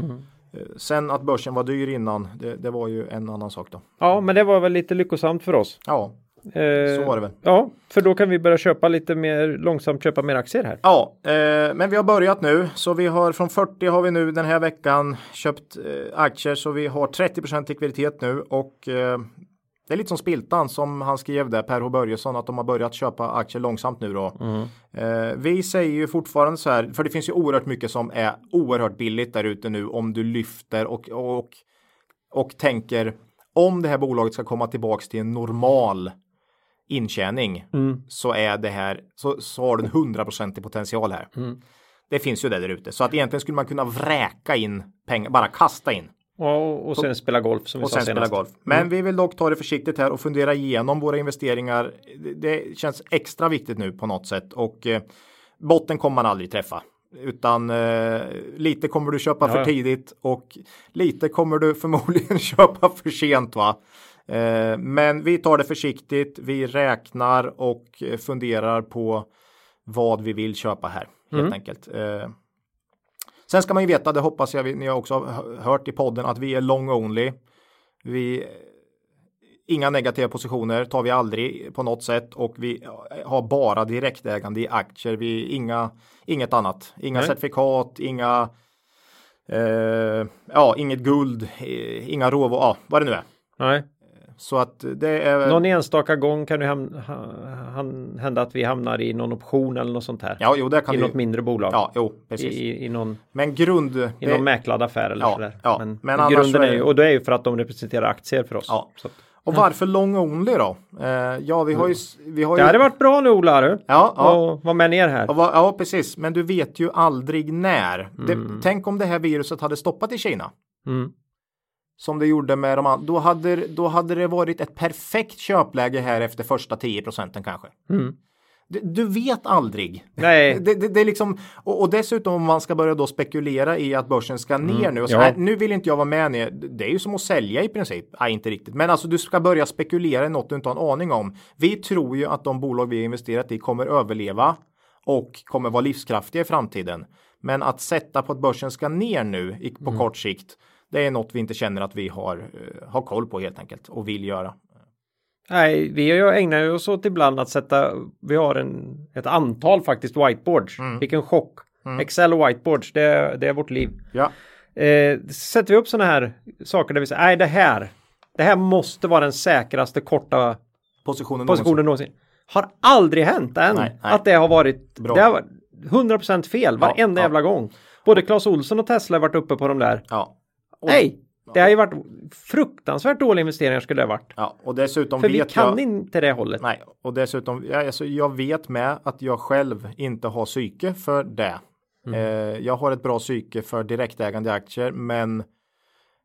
Sen att börsen var dyr innan, det, det var ju en annan sak då. ja, men det var väl lite lyckosamt för oss. Ja, Eh, så var det väl. Ja, för då kan vi börja köpa lite mer långsamt köpa mer aktier här. Ja, eh, men vi har börjat nu, så vi har från 40 har vi nu den här veckan köpt eh, aktier, så vi har 30% likviditet nu och eh, det är lite som Spiltan som han skrev där, Per H. Börjesson, att de har börjat köpa aktier långsamt nu då. Eh, vi säger ju fortfarande så här, för det finns ju oerhört mycket som är oerhört billigt där ute nu om du lyfter och, och, och tänker om det här bolaget ska komma tillbaks till en normal intjäning så är det här så, så har du en hundraprocentig potential här. Det finns ju det där ute. Så att egentligen skulle man kunna vräka in pengar, bara kasta in Och, och sen spela golf som vi och sa sen spela senast. golf. Men vi vill dock ta det försiktigt här och fundera igenom våra investeringar. Det, känns extra viktigt nu på något sätt och eh, botten kommer man aldrig träffa. Utan eh, lite kommer du köpa Ja, för tidigt och lite kommer du (laughs) förmodligen köpa för sent va. Eh, men vi tar det försiktigt, vi räknar och eh, funderar på vad vi vill köpa här helt Mm. enkelt. Eh, sen ska man ju veta, det hoppas jag ni har också hö- hört i podden, att vi är long only. Vi Inga negativa positioner tar vi aldrig på något sätt och vi har bara direktägande i aktier. Vi inga, inget annat, inga Nej. certifikat, inga, eh, ja, inget guld, inga råvaror, ja, vad det nu är. Nej. Så att det är. Någon enstaka gång kan det hända att vi hamnar i någon option eller något sånt här. Ja, jo, det kan I vi. något mindre bolag. Ja, jo, precis. i, I någon Men grund. i det- någon mäklad affär eller Ja, sådär. ja. Men, Men grunden är det- ju, och det är ju för att de representerar aktier för oss. Ja. Så. Och varför long only då? Eh, ja, vi har ju. Vi har ju Det hade varit bra nu Ola, du. Ja, ja. Och vara med ner här. Ja, va- ja, precis. Men du vet ju aldrig när. Det, Mm. tänk om det här viruset hade stoppat i Kina. Mm. Som det gjorde med de andra. Då hade, då hade det varit ett perfekt köpläge här efter första 10 procenten kanske. Mm. Du, du vet aldrig. Nej. (laughs) Det, det, det är liksom, och, och dessutom om man ska börja då spekulera i att börsen ska ner nu. Och så Mm. Ja. nu vill inte jag vara med ner. Det är ju som att sälja i princip. Nej, inte riktigt. Men alltså du ska börja spekulera i något du inte har en aning om. Vi tror ju att de bolag vi har investerat i kommer överleva och kommer vara livskraftiga i framtiden. Men att sätta på att börsen ska ner nu på Mm. kort sikt. Det är något vi inte känner att vi har, eh, har koll på helt enkelt och vill göra. Nej, vi ägnar ju oss åt ibland att sätta, vi har en, ett antal faktiskt whiteboards. Mm. Vilken chock. Excel och whiteboards, det, det är vårt liv. Ja, Eh, sätter vi upp sådana här saker där vi säger, nej det här, det här måste vara den säkraste korta Positionen, positionen någonsin. Har aldrig hänt än Nej, nej. att det har varit, Bra. det har varit 100% fel varenda ja. jävla gång. Både Clas Olsson och Tesla har varit uppe på de där. Ja. Nej, det har ju varit fruktansvärt dåliga investeringar skulle det ha varit. ja. Och dessutom För vi vet kan jag... inte det hållet. Nej, och dessutom, ja, alltså, jag vet med att jag själv inte har psyke för det. Mm. Eh, jag har ett bra psyke för direktägande aktier, men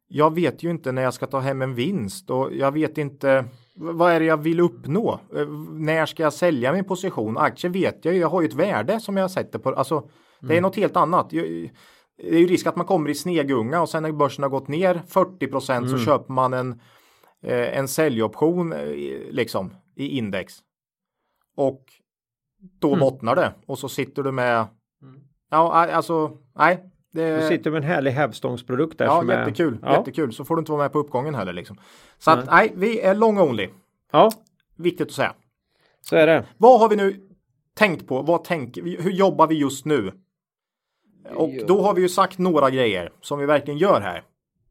jag vet ju inte när jag ska ta hem en vinst och jag vet inte vad är det jag vill uppnå? Eh, när ska jag sälja min position? Aktier vet jag ju, jag har ju ett värde som jag sätter på. Alltså, det är Mm. något helt annat. Jag- Det är ju risk att man kommer i snegunga och sen när börsen har gått ner 40 Mm. så köper man en, eh, en säljoption eh, liksom i index. Och då Mm. bottnar det och så sitter du med. Ja, alltså nej. Det, Du sitter med en härlig hävstångsprodukt där. ja, som är- jättekul, Ja. jättekul. Så får du inte vara med på uppgången heller liksom. Så att nej, vi är long only. ja, Viktigt att säga. så är det. Vad har vi nu tänkt på? Vad tänker vi? Hur jobbar vi just nu? Och då har vi ju sagt några grejer som vi verkligen gör här.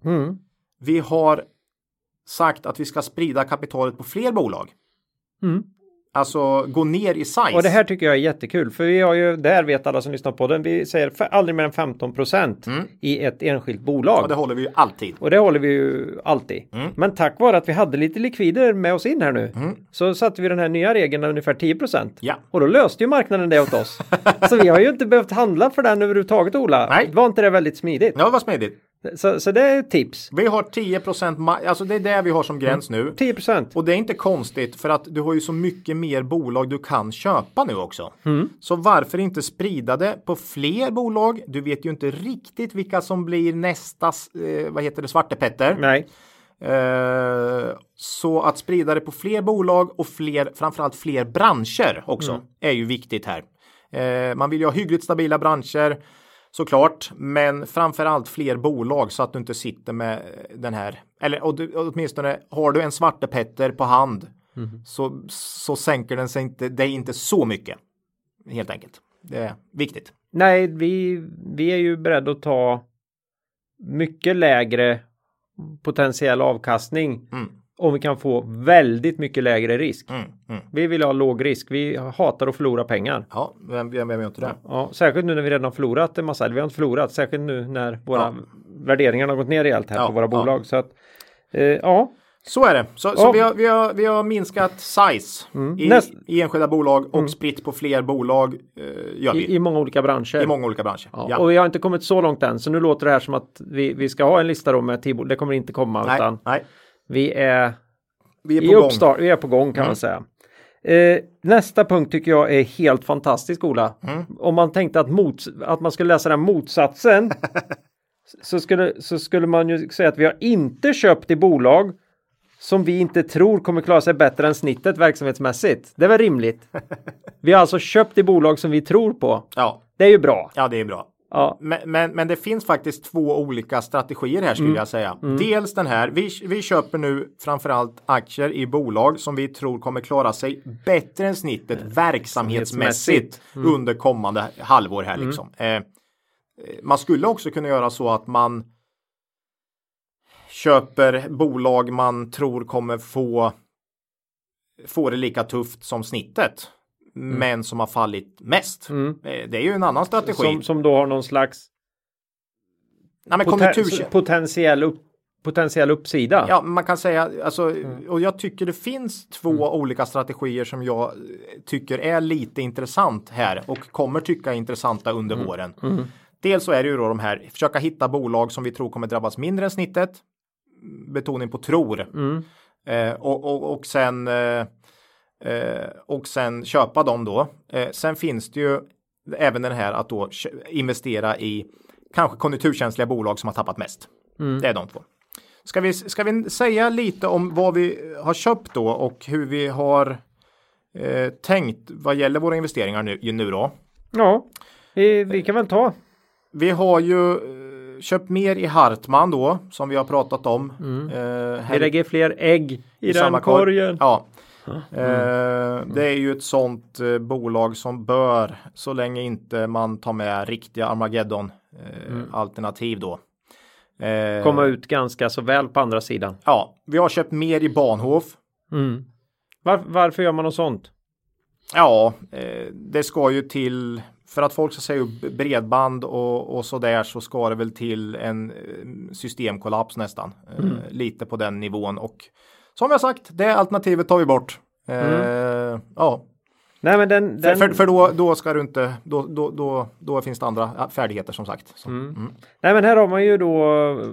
Mm. Vi har sagt att vi ska sprida kapitalet på fler bolag. Mm. Alltså gå ner i size. Och det här tycker jag är jättekul för vi har ju, där vet alla som lyssnar på den, vi säger aldrig mer än 15 procent i ett enskilt bolag. Mm. Ja, det håller vi ju alltid. Och det håller vi ju alltid. Mm. Men tack vare att vi hade lite likvider med oss in här nu så satte vi den här nya regeln ungefär 10 Ja. Och då löste ju marknaden det åt oss. (laughs) så vi har ju inte behövt handla för den överhuvudtaget Ola. Nej. Var inte det väldigt smidigt? Ja, vad smidigt. Så, så det är ett tips. Vi har 10 ma- alltså det är det vi har som gräns nu. 10% Och det är inte konstigt för att du har ju så mycket mer bolag du kan köpa nu också. Mm. Så varför inte sprida det på fler bolag? Du vet ju inte riktigt vilka som blir nästa, eh, vad heter det, Svarte Petter. Nej. Eh, så att sprida det på fler bolag och fler, framförallt fler branscher också Mm. är ju viktigt här. Eh, man vill ju ha hyggligt stabila branscher såklart, men framförallt fler bolag så att du inte sitter med den här, eller och du, åtminstone har du en Svarte Petter på hand Mm. så, så sänker den sig inte, är inte så mycket. Helt enkelt. Det är viktigt. Nej, vi, vi är ju beredda att ta mycket lägre potentiell avkastning Mm. Om vi kan få väldigt mycket lägre risk. Mm, mm. Vi vill ha låg risk. Vi hatar att förlora pengar. Ja, vem, vem, gör inte det? Ja, särskilt nu när vi redan har förlorat en massa. Eller vi har inte förlorat, särskilt nu när våra Ja. värderingar har gått ner rejält här Ja, på våra ja. bolag. Så att, eh, ja, Så är det. Så, så Ja. vi, har, vi, har, vi har minskat size i, Näst- i enskilda bolag och spritt på fler bolag. Eh, gör vi. i, i många olika branscher. I många olika branscher. Ja, Ja. Och vi har inte kommit så långt än, så nu låter det här som att vi, vi ska ha en lista då med tio bolag. Det kommer inte komma, nej, utan nej, vi är vi är på i gång. Mm. uppstart, vi är på gång kan man säga. Eh, nästa punkt tycker jag är helt fantastisk Ola. Mm. Om man tänkte att, mot, att man skulle läsa den motsatsen (laughs) så, skulle, så skulle man ju säga att vi har inte köpt i bolag som vi inte tror kommer klara sig bättre än snittet verksamhetsmässigt. Det är väl rimligt? (laughs) Vi har alltså köpt i bolag som vi tror på. Ja, Det är ju bra. ja, det är bra. Ja, Men, men, men det finns faktiskt två olika strategier här skulle Mm. jag säga. Dels den här, vi, vi köper nu framförallt aktier i bolag som vi tror kommer klara sig bättre än snittet verksamhetsmässigt Mm. under kommande halvår här liksom. Eh, eh, man skulle också kunna göra så att man köper bolag man tror kommer få få det lika tufft som snittet. Men som har fallit mest. Mm. Eh, Det är ju en annan strategi. som, som då har någon slags Nej, men poten- potentiell, upp, potentiell uppsida. Ja, man kan säga alltså, Mm. och jag tycker det finns två olika strategier som jag eh, tycker är lite intressant här och kommer tycka är intressanta under Mm. våren. Dels så är det ju då de här, försöka hitta bolag som vi tror kommer drabbas mindre än snittet. Betoning på tror. Mm. Eh, och, och, och sen eh, eh, och sen köpa dem då. Eh, sen finns det ju även den här att då investera i kanske konjunkturkänsliga bolag som har tappat mest. Mm. Det är de två. Ska vi, ska vi säga lite om vad vi har köpt då och hur vi har eh, tänkt vad gäller våra investeringar nu, nu då? Ja, vi, vi kan väl ta. Vi har ju eh, köpt mer i Hartman då som vi har pratat om. Eh, Vi här lägger fler ägg i, den samma korg. korgen. Ja. Eh, det är ju ett sånt eh, bolag som bör så länge inte man tar med riktiga Armageddon eh, alternativ då Komma ut ganska så väl på andra sidan. Ja, vi har köpt mer i Bahnhof. Mm. Var, varför gör man något sånt? Ja, det ska ju till för att folk ska säga upp bredband och, och så där så ska det väl till en systemkollaps nästan. Mm. lite på den nivån och som jag sagt, det alternativet tar vi bort. Eh, Ja, Nej men den, för, den för, för då, då ska du inte, då, då, då, då finns det andra färdigheter som sagt. Så, Mm. mm. Nej men här har man ju då eh,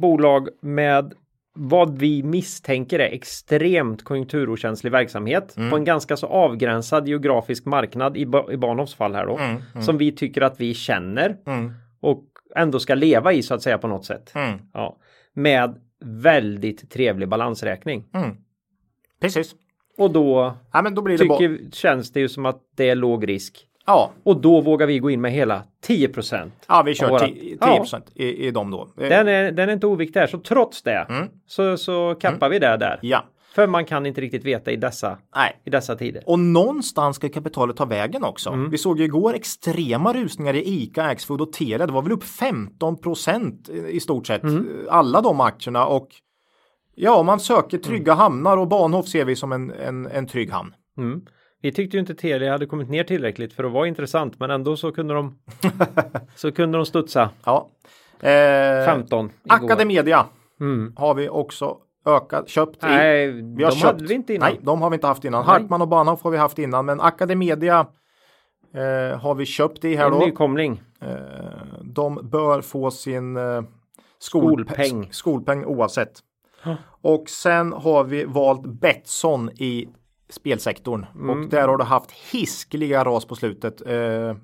bolag med vad vi misstänker är extremt konjunkturokänslig verksamhet på en ganska så avgränsad geografisk marknad i, Ba- i Bahnhofs fall här då. Mm, mm. Som vi tycker att vi känner Mm. och ändå ska leva i så att säga på något sätt. Mm. Ja. Med väldigt trevlig balansräkning. Mm. Precis. Och då Ja, men då blir det tycker, känns det ju som att det är låg risk. ja, Och då vågar vi gå in med hela 10 ja, vi kör Våra- 10 Ja. procent i, i dem då. Den är, den är inte oviktig här, så trots det Mm. så, så kappar vi det där. Ja, För man kan inte riktigt veta i dessa, nej. i dessa tider. Och någonstans ska kapitalet ta vägen också. Mm. Vi såg ju igår extrema rusningar i ICA, Axfood och Telia. Det var väl upp 15 procent i stort sett. Mm. Alla de aktierna och ja, man söker trygga Mm. hamnar och Bahnhof ser vi som en, en, en trygg hamn. Mm. Vi tyckte ju inte Telia hade kommit ner tillräckligt för att vara intressant, men ändå så kunde de (laughs) så kunde de studsa Ja. Eh, 15 igår. Academedia Mm. har vi också ökat, köpt. Nej, Vi har de köpt. hade vi inte innan. Nej, de har vi inte haft innan. Nej. Hartman och Bahnhof har vi haft innan, men Academedia eh, har vi köpt i här en då. nykomling. Eh, de bör få sin eh, Skolpeng. skolpeng. skolpeng oavsett. Och sen har vi valt Betsson i spelsektorn Mm. och där har det haft hiskeliga ras på slutet. Eh, eh,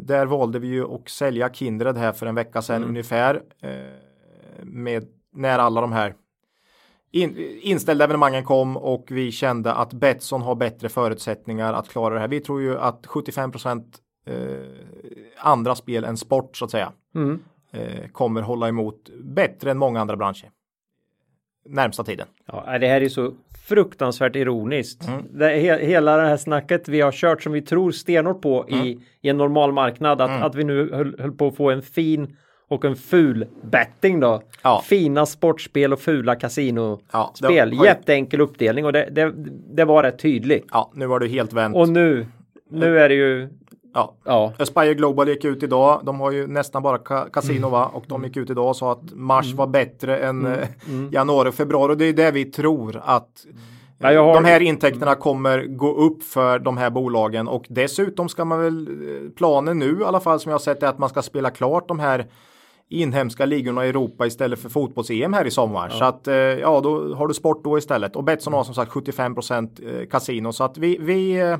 där valde vi ju att sälja Kindred här för en vecka sedan Mm. ungefär. Eh, med när alla de här in, inställda evenemangen kom och vi kände att Betsson har bättre förutsättningar att klara det här. Vi tror ju att 75 eh, andra spel än sport så att säga Mm. eh, kommer hålla emot bättre än många andra branscher. Närmsta tiden. Ja, det här är så fruktansvärt ironiskt. Mm. Det, he, hela det här snacket vi har kört som vi tror stenhårt på Mm. i, i en normal marknad. Att, att vi nu höll, höll på att få en fin och en ful betting då. Ja. Fina sportspel och fula kasinospel. Ja, Jätteenkel uppdelning och det, det, det var rätt tydligt. Ja, nu var det helt vänt. Och nu, nu är det ju, ja. ja, Aspire Global gick ut idag. De har ju nästan bara ka- kasino va? Och de gick ut idag och sa att mars var bättre än eh, januari och februari. Och det är det vi tror att Ja, jag har- de här intäkterna kommer gå upp för de här bolagen. Och dessutom ska man väl, eh, planen nu i alla fall som jag har sett är att man ska spela klart de här inhemska ligorna i Europa istället för fotbolls-EM här i sommar. Så att eh, ja, då har du sport då istället. Och Betsson har som sagt 75 procent kasino. Så att vi, vi eh,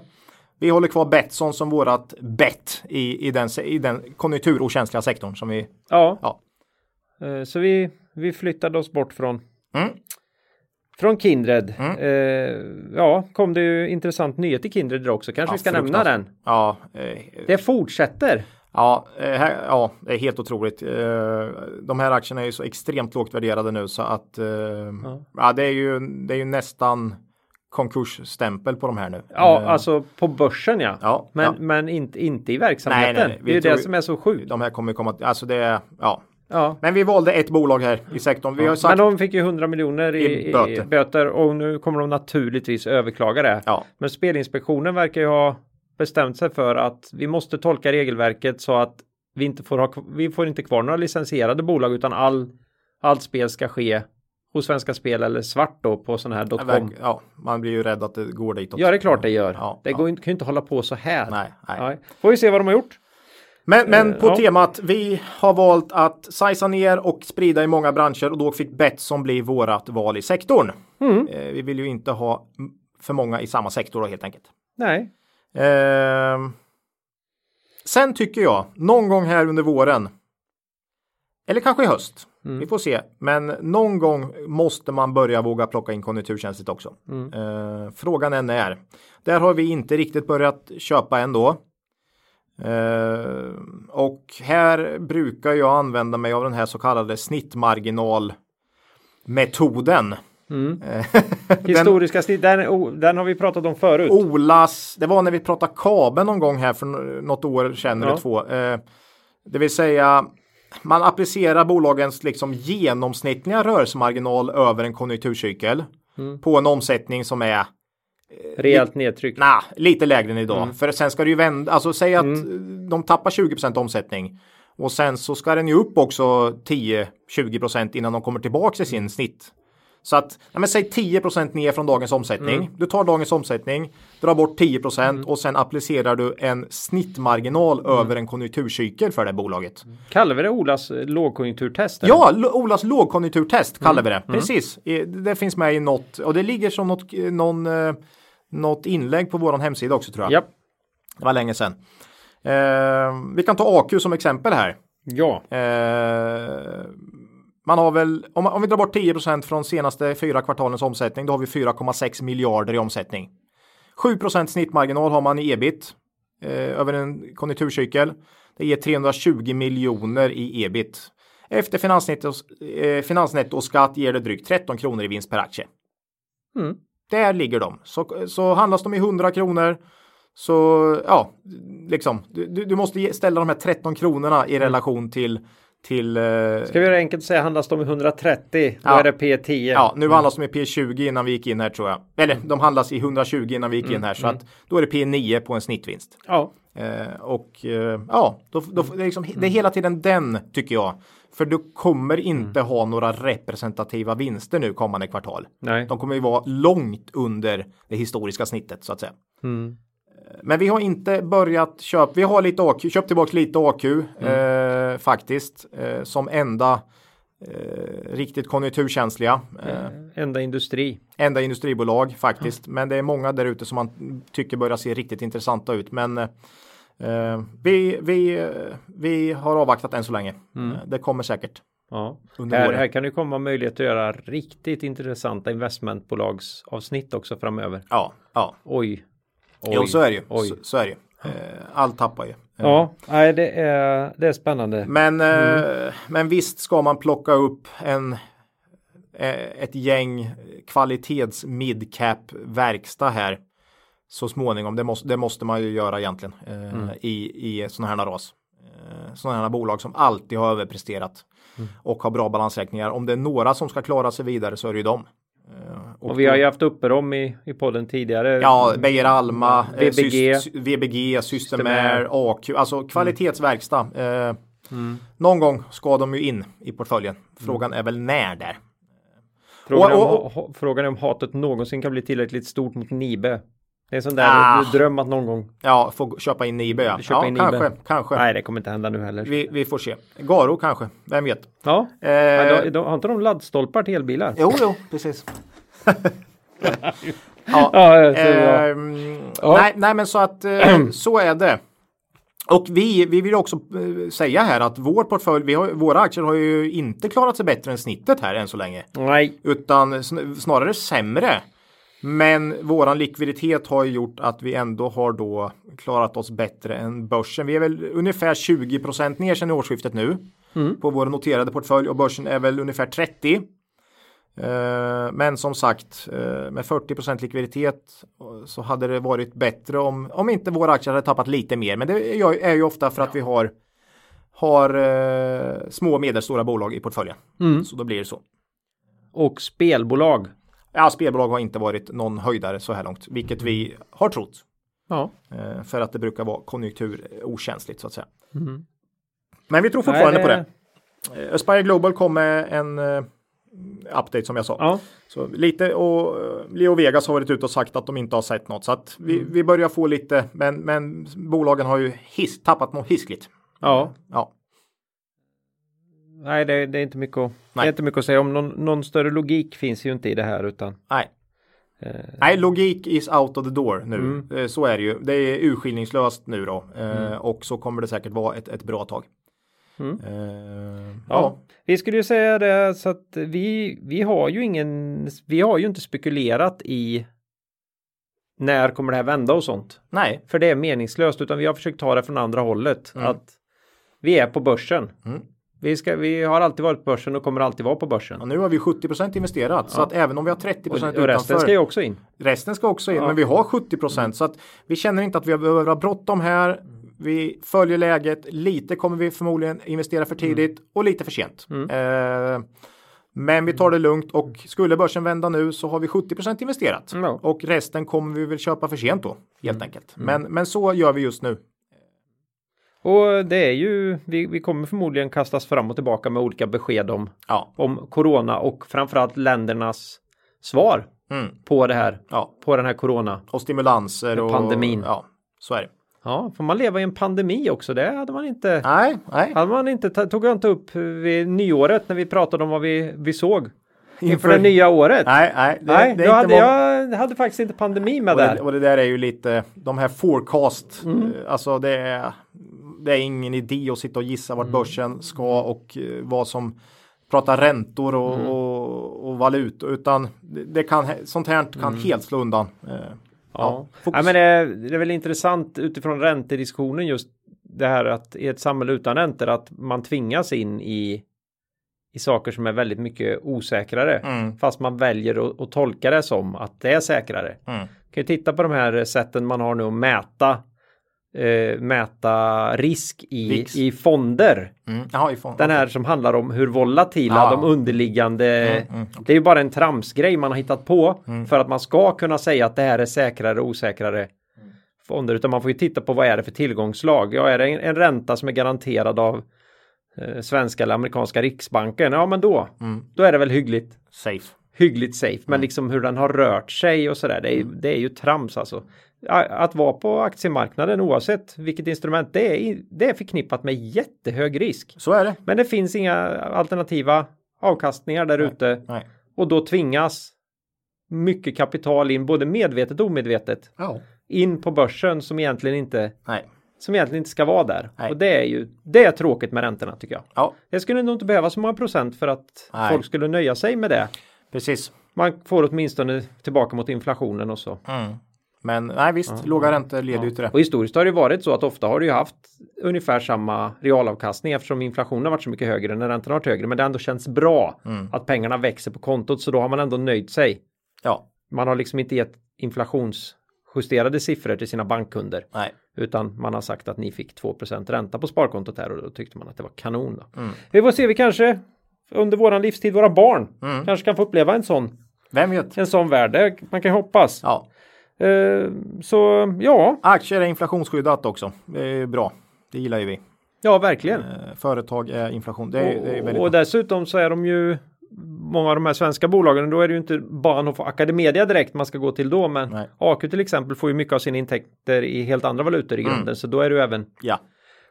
vi håller kvar Betsson som vårat bett i, i, den, i den konjunkturokänsliga sektorn som vi ja. Ja. Eh, Så vi, vi flyttade oss bort från Mm. Från Kindred. Mm. Eh, ja, kom det ju intressant nyhet i Kindred också. Kanske Ja, vi ska nämna den. Ja, eh, Det fortsätter. Ja, eh, här, ja, det är helt otroligt. Eh, de här aktierna är ju så extremt lågt värderade nu så att eh, ja. det, är ju, det är ju nästan konkursstämpel på de här nu. Ja, alltså på börsen ja. ja, Men, ja. men inte, inte i verksamheten. Nej, nej, nej. Det är ju det ju- som är så sjukt. de här kommer komma, alltså det är, ja. Ja. Men vi valde ett bolag här i sektorn. Vi har Men sagt, de fick ju 100 miljoner i, I i böter. böter. och nu kommer de naturligtvis överklaga det. ja, Men Spelinspektionen verkar ju ha bestämt sig för att vi måste tolka regelverket så att vi inte får ha, vi får inte kvar några licensierade bolag utan all, allt spel ska ske hos Svenska Spel eller svart då på sån här .com. ja, man blir ju rädd att det går ditåt. Ja, det är klart det gör. Ja, det ja. går inte, kan ju inte hålla på så här. Nej, nej. Nej. Får vi se vad de har gjort. Men, men Eh, på ja. temat, vi har valt att sajsa ner och sprida i många branscher och då fick Betsson bli vårat val i sektorn. Mm. Eh, vi vill ju inte ha för många i samma sektor då, helt enkelt. Nej. Ehm, sen tycker jag, någon gång här under våren, eller kanske i höst, Mm. vi får se, men någon gång måste man börja våga plocka in konjunkturkänsligt också. Mm. Eh, frågan är när. Där har vi inte riktigt börjat köpa ändå. Eh, och här brukar jag använda mig av den här så kallade snittmarginalmetoden. Mm. Eh, (laughs) Historiska snitt, den, den har vi pratat om förut. Olas, det var när vi pratade kabel någon gång här för något år sedan Ja. eller två. Eh, det vill säga man applicerar bolagens liksom genomsnittliga rörelsemarginal över en konjunkturcykel på en omsättning som är Rejält nedtryck. nah, lite lägre än idag. För sen ska det ju vända, alltså säg att de tappar 20% omsättning och sen så ska den ju upp också 10-20% innan de kommer tillbaka till sin snitt. Så att, ja, men säg 10% ner från dagens omsättning. Du tar dagens omsättning, drar bort 10% och sen applicerar du en snittmarginal över en konjunkturcykel för det bolaget. Kallar vi det Olas eh, lågkonjunkturtest? eller? Ja, Olas lågkonjunkturtest kallar vi det. Precis. I- Det finns med i något och det ligger som något, någon, eh, något inlägg på våran hemsida också tror jag. Japp. Det var länge sedan. Eh, vi kan ta AQ som exempel här. Ja. Eh, man har väl, om, om vi drar bort 10% från senaste fyra kvartalens omsättning, då har vi 4,6 miljarder i omsättning. 7% snittmarginal har man i ebit eh, över en konjunkturcykel. Det ger 320 miljoner i ebit. Efter finansnetto, eh, finansnettoskatt ger det drygt 13 kronor i vinst per aktie. Mm. Där ligger de. Så, så handlas de i 100 kronor så ja, liksom du, du måste ställa de här 13 kronorna i relation till till eh, Ska vi göra det enkelt och säga handlas de i 130 då Ja. är det P10. Ja, nu handlas de i P20 innan vi gick in här tror jag. Eller de handlas i 120 innan vi gick in här så att då är det P9 på en snittvinst. Ja. Eh, och eh, ja, då, då, det, är liksom, det är hela tiden den tycker jag. För du kommer inte ha några representativa vinster nu kommande kvartal. Nej. De kommer ju vara långt under det historiska snittet så att säga. Mm. Men vi har inte börjat köpa, vi har lite AQ, köpt tillbaka lite AQ eh, faktiskt eh, som enda eh, riktigt konjunkturkänsliga. Eh, Enda industri. enda industribolag faktiskt. Men det är många där ute som man tycker börjar se riktigt intressanta ut. Men eh, vi, vi, eh, vi har avvaktat än så länge. Eh, Det kommer säkert. Ja. Här, här kan det komma möjlighet att göra riktigt intressanta investmentbolagsavsnitt också framöver. Ja, ja. Oj. Oj. Jo, så är det ju. Oj. Så, så är det ju. Eh, Allt tappar ju. Eh, Ja, nej, det är, det är spännande. Men, Mm. eh, men visst ska man plocka upp en, ett gäng kvalitets midcap verkstad här så småningom. Det måste, det måste man ju göra egentligen Mm. i, i sådana här ras. Sådana här bolag som alltid har överpresterat Mm. och har bra balansräkningar. Om det är några som ska klara sig vidare så är det ju dem. Eh, Och vi har ju haft uppe dem i, i podden tidigare. Ja, Beijer Alma, eh, VBG. Syst- VBG, Systemair, AQ, alltså kvalitetsverkstad. Eh, Någon gång ska de ju in i portföljen. Frågan är väl när där. Frågan, Och- och- om, ha- frågan är om hatet någonsin kan bli tillräckligt stort mot Nibe. Det är sån där Ah. dröm att någon gång. Ja, få köpa in Nibe ja. Köpa ja in kanske, Nibe. kanske. Nej, det kommer inte hända nu heller. Vi, vi får se. Garo kanske, vem vet. Ja, Eh, ja de, de, har inte de laddstolpar till elbilar? Jo, jo, precis. (laughs) ja, Ja, Ja. nej, nej, men så att eh, (clears throat) så är det. Och vi, vi vill också eh, säga här att vår portfölj, vi har, våra aktier har ju inte klarat sig bättre än snittet här än så länge. Nej, Utan sn- snarare sämre. Men våran likviditet har ju gjort att vi ändå har då klarat oss bättre än börsen. Vi är väl ungefär 20% ner sedan årsskiftet nu på vår noterade portfölj och börsen är väl ungefär 30. Eh, Men som sagt eh, med 40% likviditet eh, så hade det varit bättre om, om inte våra aktier hade tappat lite mer. Men det är ju- ofta för att vi har, har eh, små och medelstora bolag i portföljen. Så då blir det så. och spelbolag. Ja, spelbolag har inte varit någon höjdare så här långt, vilket vi har trott. Ja, Eh, för att det brukar vara konjunkturokänsligt så att säga. Men vi tror Nej, fortfarande på det. Eh, Aspire Global kom med en eh, update som jag sa. Ja, Så lite och eh, Leo Vegas har varit ute och sagt att de inte har sett något. Så att vi, Mm. vi börjar få lite, men, men bolagen har ju hiss, tappat något hiskligt. ja. Ja, Nej, det, det är inte mycket att, det Nej. är inte mycket att säga om. Någon, någon större logik finns ju inte i det här utan. nej. Eh. Nej, logik is out of the door nu. Mm. Eh, Så är det ju. Det är urskillningslöst nu då. Eh, Och så kommer det säkert vara ett, ett bra tag. Mm. Eh, Ja. ja. Vi skulle ju säga det så att vi, vi har ju ingen, vi har ju inte spekulerat i när kommer det här vända och sånt. Nej. För det är meningslöst utan vi har försökt ta det från andra hållet. Mm. Att vi är på börsen. Mm. Vi, ska, vi har alltid varit på börsen och kommer alltid vara på börsen. Och nu har vi 70% investerat. Så att även om vi har 30 Och, utanför. resten ska ju också in. Resten ska också in, Ja. men vi har 70% så att vi känner inte att vi behöver ha bråttom här. Vi följer läget. Lite kommer vi förmodligen investera för tidigt och lite för sent. Eh, men vi tar det lugnt och skulle börsen vända nu så har vi 70% investerat. Ja. Och resten kommer vi väl köpa för sent då, helt enkelt. Men, men så gör vi just nu. Och det är ju, vi, vi kommer förmodligen kastas fram och tillbaka med olika besked om, Ja. om corona och framförallt ländernas svar Mm. på det här, ja. på den här corona. Och stimulanser och pandemin. Ja, så är det. Ja, får man leva i en pandemi också? Det hade man inte, Nej, nej. hade man inte, tog jag inte upp vid nyåret när vi pratade om vad vi, vi såg inför, Inför- det nya året. Nej, nej. Det, Nej, det inte hade jag hade faktiskt inte pandemi med Och där. det, och det där är ju lite, de här forecast, Mm. alltså det är, det är ingen idé att sitta och gissa vart Mm. börsen ska och eh, vad som pratar räntor och, Mm. och, och valutor utan det, kan, sånt här kan helt slå undan. Eh, Mm. Ja, fokus. ja men det, är- det är väl intressant utifrån räntediskussionen just det här att i ett samhälle utan räntor att man tvingas in i i saker som är väldigt mycket osäkrare Mm. fast man väljer att, att tolka det som att det är säkrare. Mm. kan ju titta på de här sätten man har nu att mäta eh, mäta risk i, VIX. i fonder. Mm. Jaha, ifrån. Den här som handlar om hur volatila Ja. de underliggande Mm, mm, Det är ju bara en tramsgrej man har hittat på för att man ska kunna säga att det här är säkrare och osäkrare fonder. Utan man får ju titta på vad är det för tillgångslag. Ja, är det en, en ränta som är garanterad av eh, svenska eller amerikanska riksbanken? Ja, men då, Mm. då är det väl hyggligt Safe. hyggligt safe. Men liksom hur den har rört sig och sådär. Det, är ju- det är ju trams alltså. Att vara på aktiemarknaden oavsett vilket instrument det är, det är förknippat med jättehög risk. Så är det. Men det finns inga alternativa avkastningar där ute och då tvingas mycket kapital in, både medvetet och omedvetet, Ja. in på börsen som egentligen inte, Nej. som egentligen inte ska vara där. Nej. Och det är ju, det är tråkigt med räntorna tycker jag. Ja, Det skulle nog inte behöva så många procent för att Nej. folk skulle nöja sig med det. precis. Man får åtminstone tillbaka mot inflationen och så. Mm. Men nej, visst, låga räntor leder ju till det. Och historiskt har det varit så att ofta har det ju haft ungefär samma realavkastning eftersom inflationen har varit så mycket högre när räntorna har varit högre. Men det ändå känts bra Mm. att pengarna växer på kontot så då har man ändå nöjt sig. Ja, Man har liksom inte gett inflationsjusterade siffror till sina bankkunder nej. utan man har sagt att ni fick 2% ränta på sparkontot här och då tyckte man att det var kanon. Mm. Vi får se, vi kanske under våran livstid, våra barn Mm. kanske kan få uppleva en sån, Vem vet? en sån värld. Man kan ju hoppas. Ja, så ja, aktier är inflationsskyddat också. Det är bra. Det gillar ju vi. ja verkligen. Eh, Företag är inflation. Det är, det är väldigt och dessutom så är de ju många av de här svenska bolagen, då är det ju inte bara Nofo Academedia direkt man ska gå till då, men Nej. AQ till exempel får ju mycket av sina intäkter i helt andra valutor i Mm. grunden, så då är du även Ja.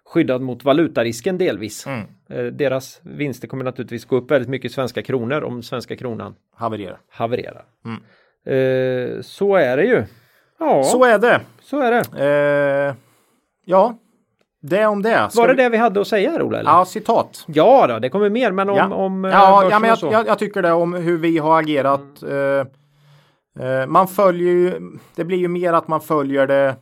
skyddad mot valutarisken delvis. Mm. Eh, Deras vinster kommer naturligtvis gå upp väldigt mycket i svenska kronor om svenska kronan Havererar. havererar. Mm. Eh, så är det ju. Ja, så, Så är det. är det. Eh, ja, det om det. Ska Var det vi- det vi hade att säga här Ola? Eller? Ja, citat. Ja då, det kommer mer, men om, ja. om eh, ja, börsen ja, men jag, så. jag, jag tycker det om hur vi har agerat. Eh, eh, man följer ju, det blir ju mer att man följer det.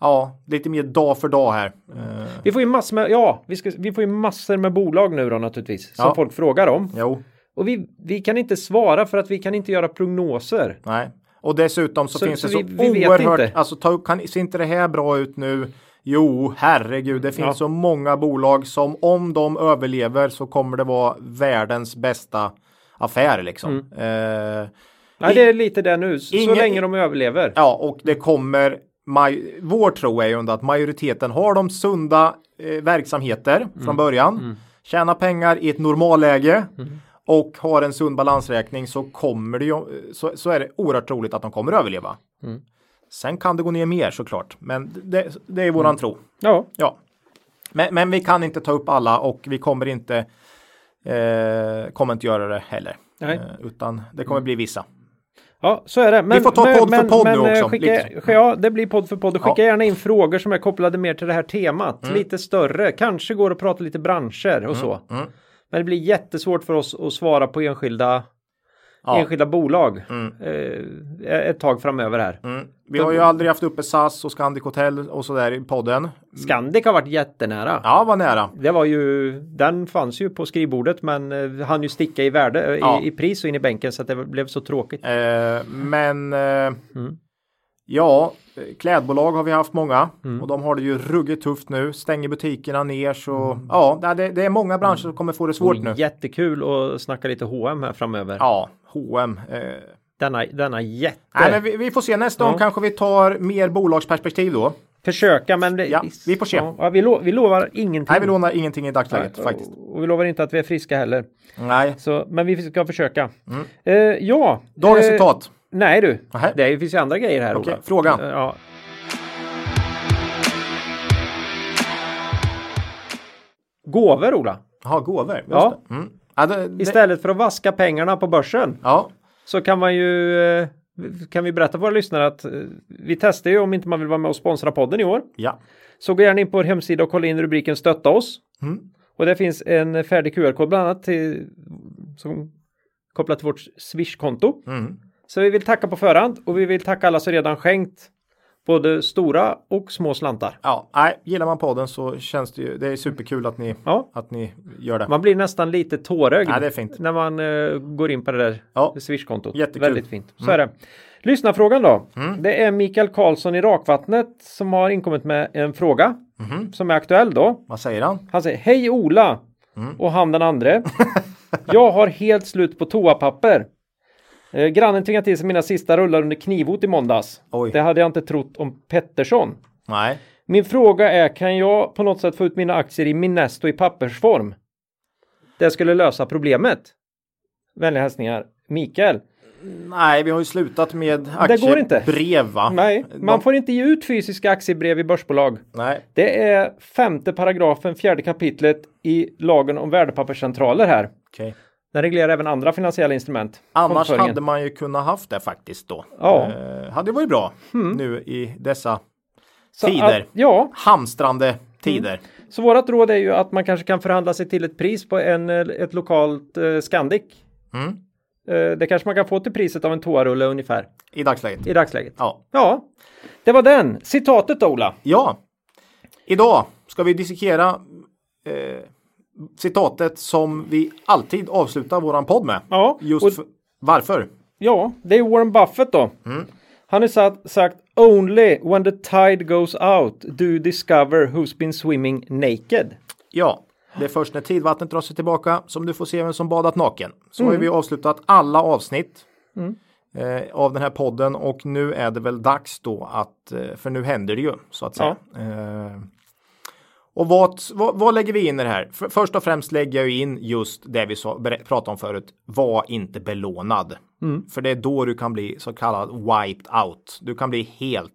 Ja, lite mer dag för dag här. Eh, Vi får ju massor med, ja, vi, ska, vi får ju massor med bolag nu då naturligtvis. Som Ja. folk frågar om. jo, Och vi, vi kan inte svara för att vi kan inte göra prognoser. nej. Och dessutom så, Så- finns så det så vi- vi oerhört, inte. alltså ta, kan, ser inte det här bra ut nu? Jo, herregud, det finns Ja. så många bolag som om de överlever så kommer det vara världens bästa affär liksom. Eh, Nej, det är lite det nu. Så Ingen- länge de överlever. Ja, och det kommer. Maj, vår tro är ju ändå att majoriteten har de sunda eh, verksamheter från början. Tjänar pengar i ett normalläge. Och har en sund balansräkning så kommer det ju, så, så är det oerhört troligt att de kommer överleva. Sen kan det gå ner mer såklart, men det, det är våran tro. Ja, Ja, men, men vi kan inte ta upp alla och vi kommer inte eh, kommer inte göra det heller. Eh, utan det kommer bli vissa. ja så är det. Men, Vi får ta men, podd för men, podd men, nu eh, också, Skicka, liksom. Ja, det blir podd för podd. Och Skicka Ja. gärna in frågor som är kopplade mer till det här temat. Mm. Lite större. Kanske går att prata lite branscher och så. mm. Men det blir jättesvårt för oss att svara på enskilda, Ja. enskilda bolag Mm. eh, ett tag framöver här. Mm. Vi har ju aldrig haft uppe SAS och Scandic Hotel och sådär i podden. Scandic har varit jättenära. Ja, var nära. Det var ju, den fanns ju på skrivbordet men eh, hann ju sticka i värde, eh, Ja. i, i pris och in i bänken så att det blev så tråkigt. Eh, men eh, Mm. Ja, klädbolag har vi haft många och de har det ju ruggigt tufft nu. Stänger butikerna ner så ja, det, det är många branscher som kommer få det svårt nu. Jättekul att snacka lite H&M här framöver. Ja, H&M. Eh. Denna, denna jätte. Nej, men vi, vi får se nästa gång Ja. kanske vi tar mer bolagsperspektiv då. Försöka men det, Ja, vi får se. Ja, vi, lo, vi lovar ingenting. Nej, vi lånar ingenting i dagsläget faktiskt. Och, vi lovar inte att vi är friska heller. Nej. Så, men vi ska försöka. Eh, ja. Mm. Dagens eh, citat. Nej du, Nähä. det finns ju andra grejer här. Okej, Ola. fråga. Eh, Ja. Gåvor Ola. Jaha, gåvor. Ja. Mm. Ja, det, det, Istället för att vaska pengarna på börsen ja. så kan man ju eh, kan vi berätta för våra lyssnare att eh, vi testar ju om inte man vill vara med och sponsra podden i år. ja. Så gå gärna in på vår hemsida och kolla in rubriken stötta oss. Mm. Och det finns en färdig QR-kod bland annat till, som kopplat till vårt Swish-konto. Mm. Så vi vill tacka på förhand och vi vill tacka alla som redan skänkt både stora och små slantar. Ja, nej, gillar man podden så känns det ju, det är superkul att ni, Ja, att ni gör det. man blir nästan lite tårögd Ja, det är fint. när man eh, går in på det där Ja. Swish-kontot. Jättekul. Mm. Väldigt fint. Så är det. Lyssna-frågan då. Det är Mikael Karlsson i Rakvattnet som har inkommit med en fråga Mhm. som är aktuell då. Vad säger han? Han säger Hej Ola Mm. och han den andre. (laughs) jag har helt slut på toapapper. Eh, grannen tvingade till sig mina sista rullar under knivhot i måndags. Oj. Det hade jag inte trott om Pettersson. Nej. Min fråga är, kan jag på något sätt få ut mina aktier i Minesto i pappersform? Det skulle lösa problemet. Vänliga hälsningar Mikael. Nej, vi har ju slutat med Det går inte. aktiebrev va? Nej, man De- får inte ge ut fysiska aktiebrev i börsbolag. Nej. Det är femte paragrafen, fjärde kapitlet i lagen om värdepapperscentraler här. Okej. Den reglerar även andra finansiella instrument. Annars hade man ju kunnat haft det faktiskt då. Ja. Eh, hade varit bra nu i dessa Så tider. Att, ja, hamstrande tider. så vårat råd är ju att man kanske kan förhandla sig till ett pris på en, eh, ett lokalt eh, Scandic. Mm. Eh, det kanske man kan få till priset av en toarulle ungefär I dagsläget. i dagsläget. Ja. Ja, det var den. Citatet då, Ola. Ja. Idag ska vi dissekera eh, citatet som vi alltid avslutar våran podd med. Ja, Just och- för, varför? Ja, det är Warren Buffett då. Mm. Han har sagt, sagt Only when the tide goes out do you discover who's been swimming naked. Ja, det är först när tidvattnet drar sig tillbaka som du får se vem som badat naken. Så har vi avslutat alla avsnitt eh, av den här podden och nu är det väl dags då att, eh, för nu händer det ju så att säga. Eh, och vad, vad, vad lägger vi in i det här? För, först och främst lägger jag in just det vi berä- pratade om förut. Var inte belånad. För det är då du kan bli så kallad wiped out. Du kan bli helt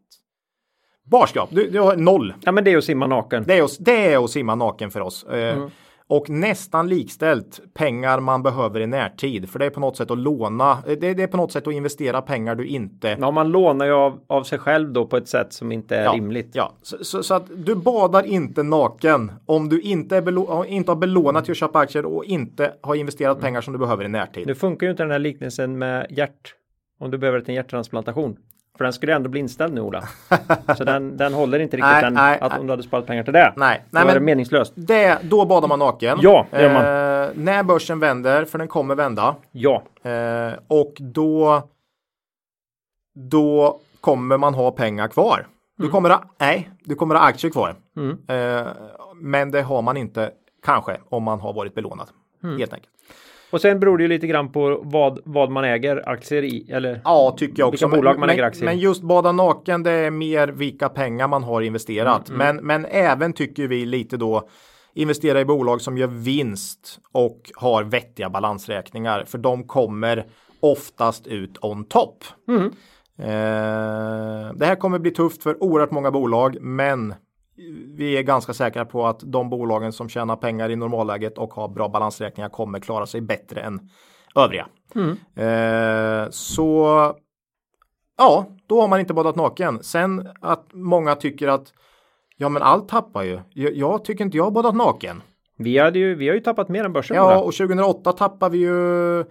barskap. Du, du har noll Ja, men det är att simma naken. det är, att, det är att simma naken för oss. Eh, Och nästan likställt pengar man behöver i närtid. För det är på något sätt att låna. Det, det är på något sätt att investera pengar du inte. Ja, man lånar ju av, av sig själv då på ett sätt som inte är Ja, rimligt. Ja, så, så, så att du badar inte naken om du inte, är belo- inte har belånat till att köpa aktier och inte har investerat pengar som du behöver i närtid. Nu funkar ju inte den här liknelsen med hjärt. Om du behöver en hjärttransplantation. För den skulle ändå bli inställd nu Ola. (laughs) Så den, den håller inte riktigt Nej, än nej, att om du hade sparat pengar till det. Nej, nej är det men meningslöst. det, då badar man naken. Ja, det gör man. Eh, när börsen vänder, för den kommer vända. Ja, Eh, och då då kommer man ha pengar kvar. Du kommer ha, nej, du kommer ha aktier kvar. Mm. Eh, men det har man inte kanske om man har varit belånad. Mm. Helt enkelt. Och sen beror det ju lite grann på vad, vad man äger aktier i. Eller Ja, tycker jag också. Vilka bolag man men, äger aktier i. men just bada naken, det är mer vilka pengar man har investerat. Mm, Men, men även tycker vi lite då investera i bolag som gör vinst och har vettiga balansräkningar. För de kommer oftast ut on top. Mm. Eh, det här kommer bli tufft för oerhört många bolag, men vi är ganska säkra på att de bolagen som tjänar pengar i normalläget och har bra balansräkningar kommer klara sig bättre än övriga. Eh, så ja, då har man inte badat naken. Sen att många tycker att ja, men allt tappar ju. Jag, jag tycker inte jag har badat naken. vi, hade ju, vi har ju tappat mer än börsen. Ja, och 2008 tappade vi ju.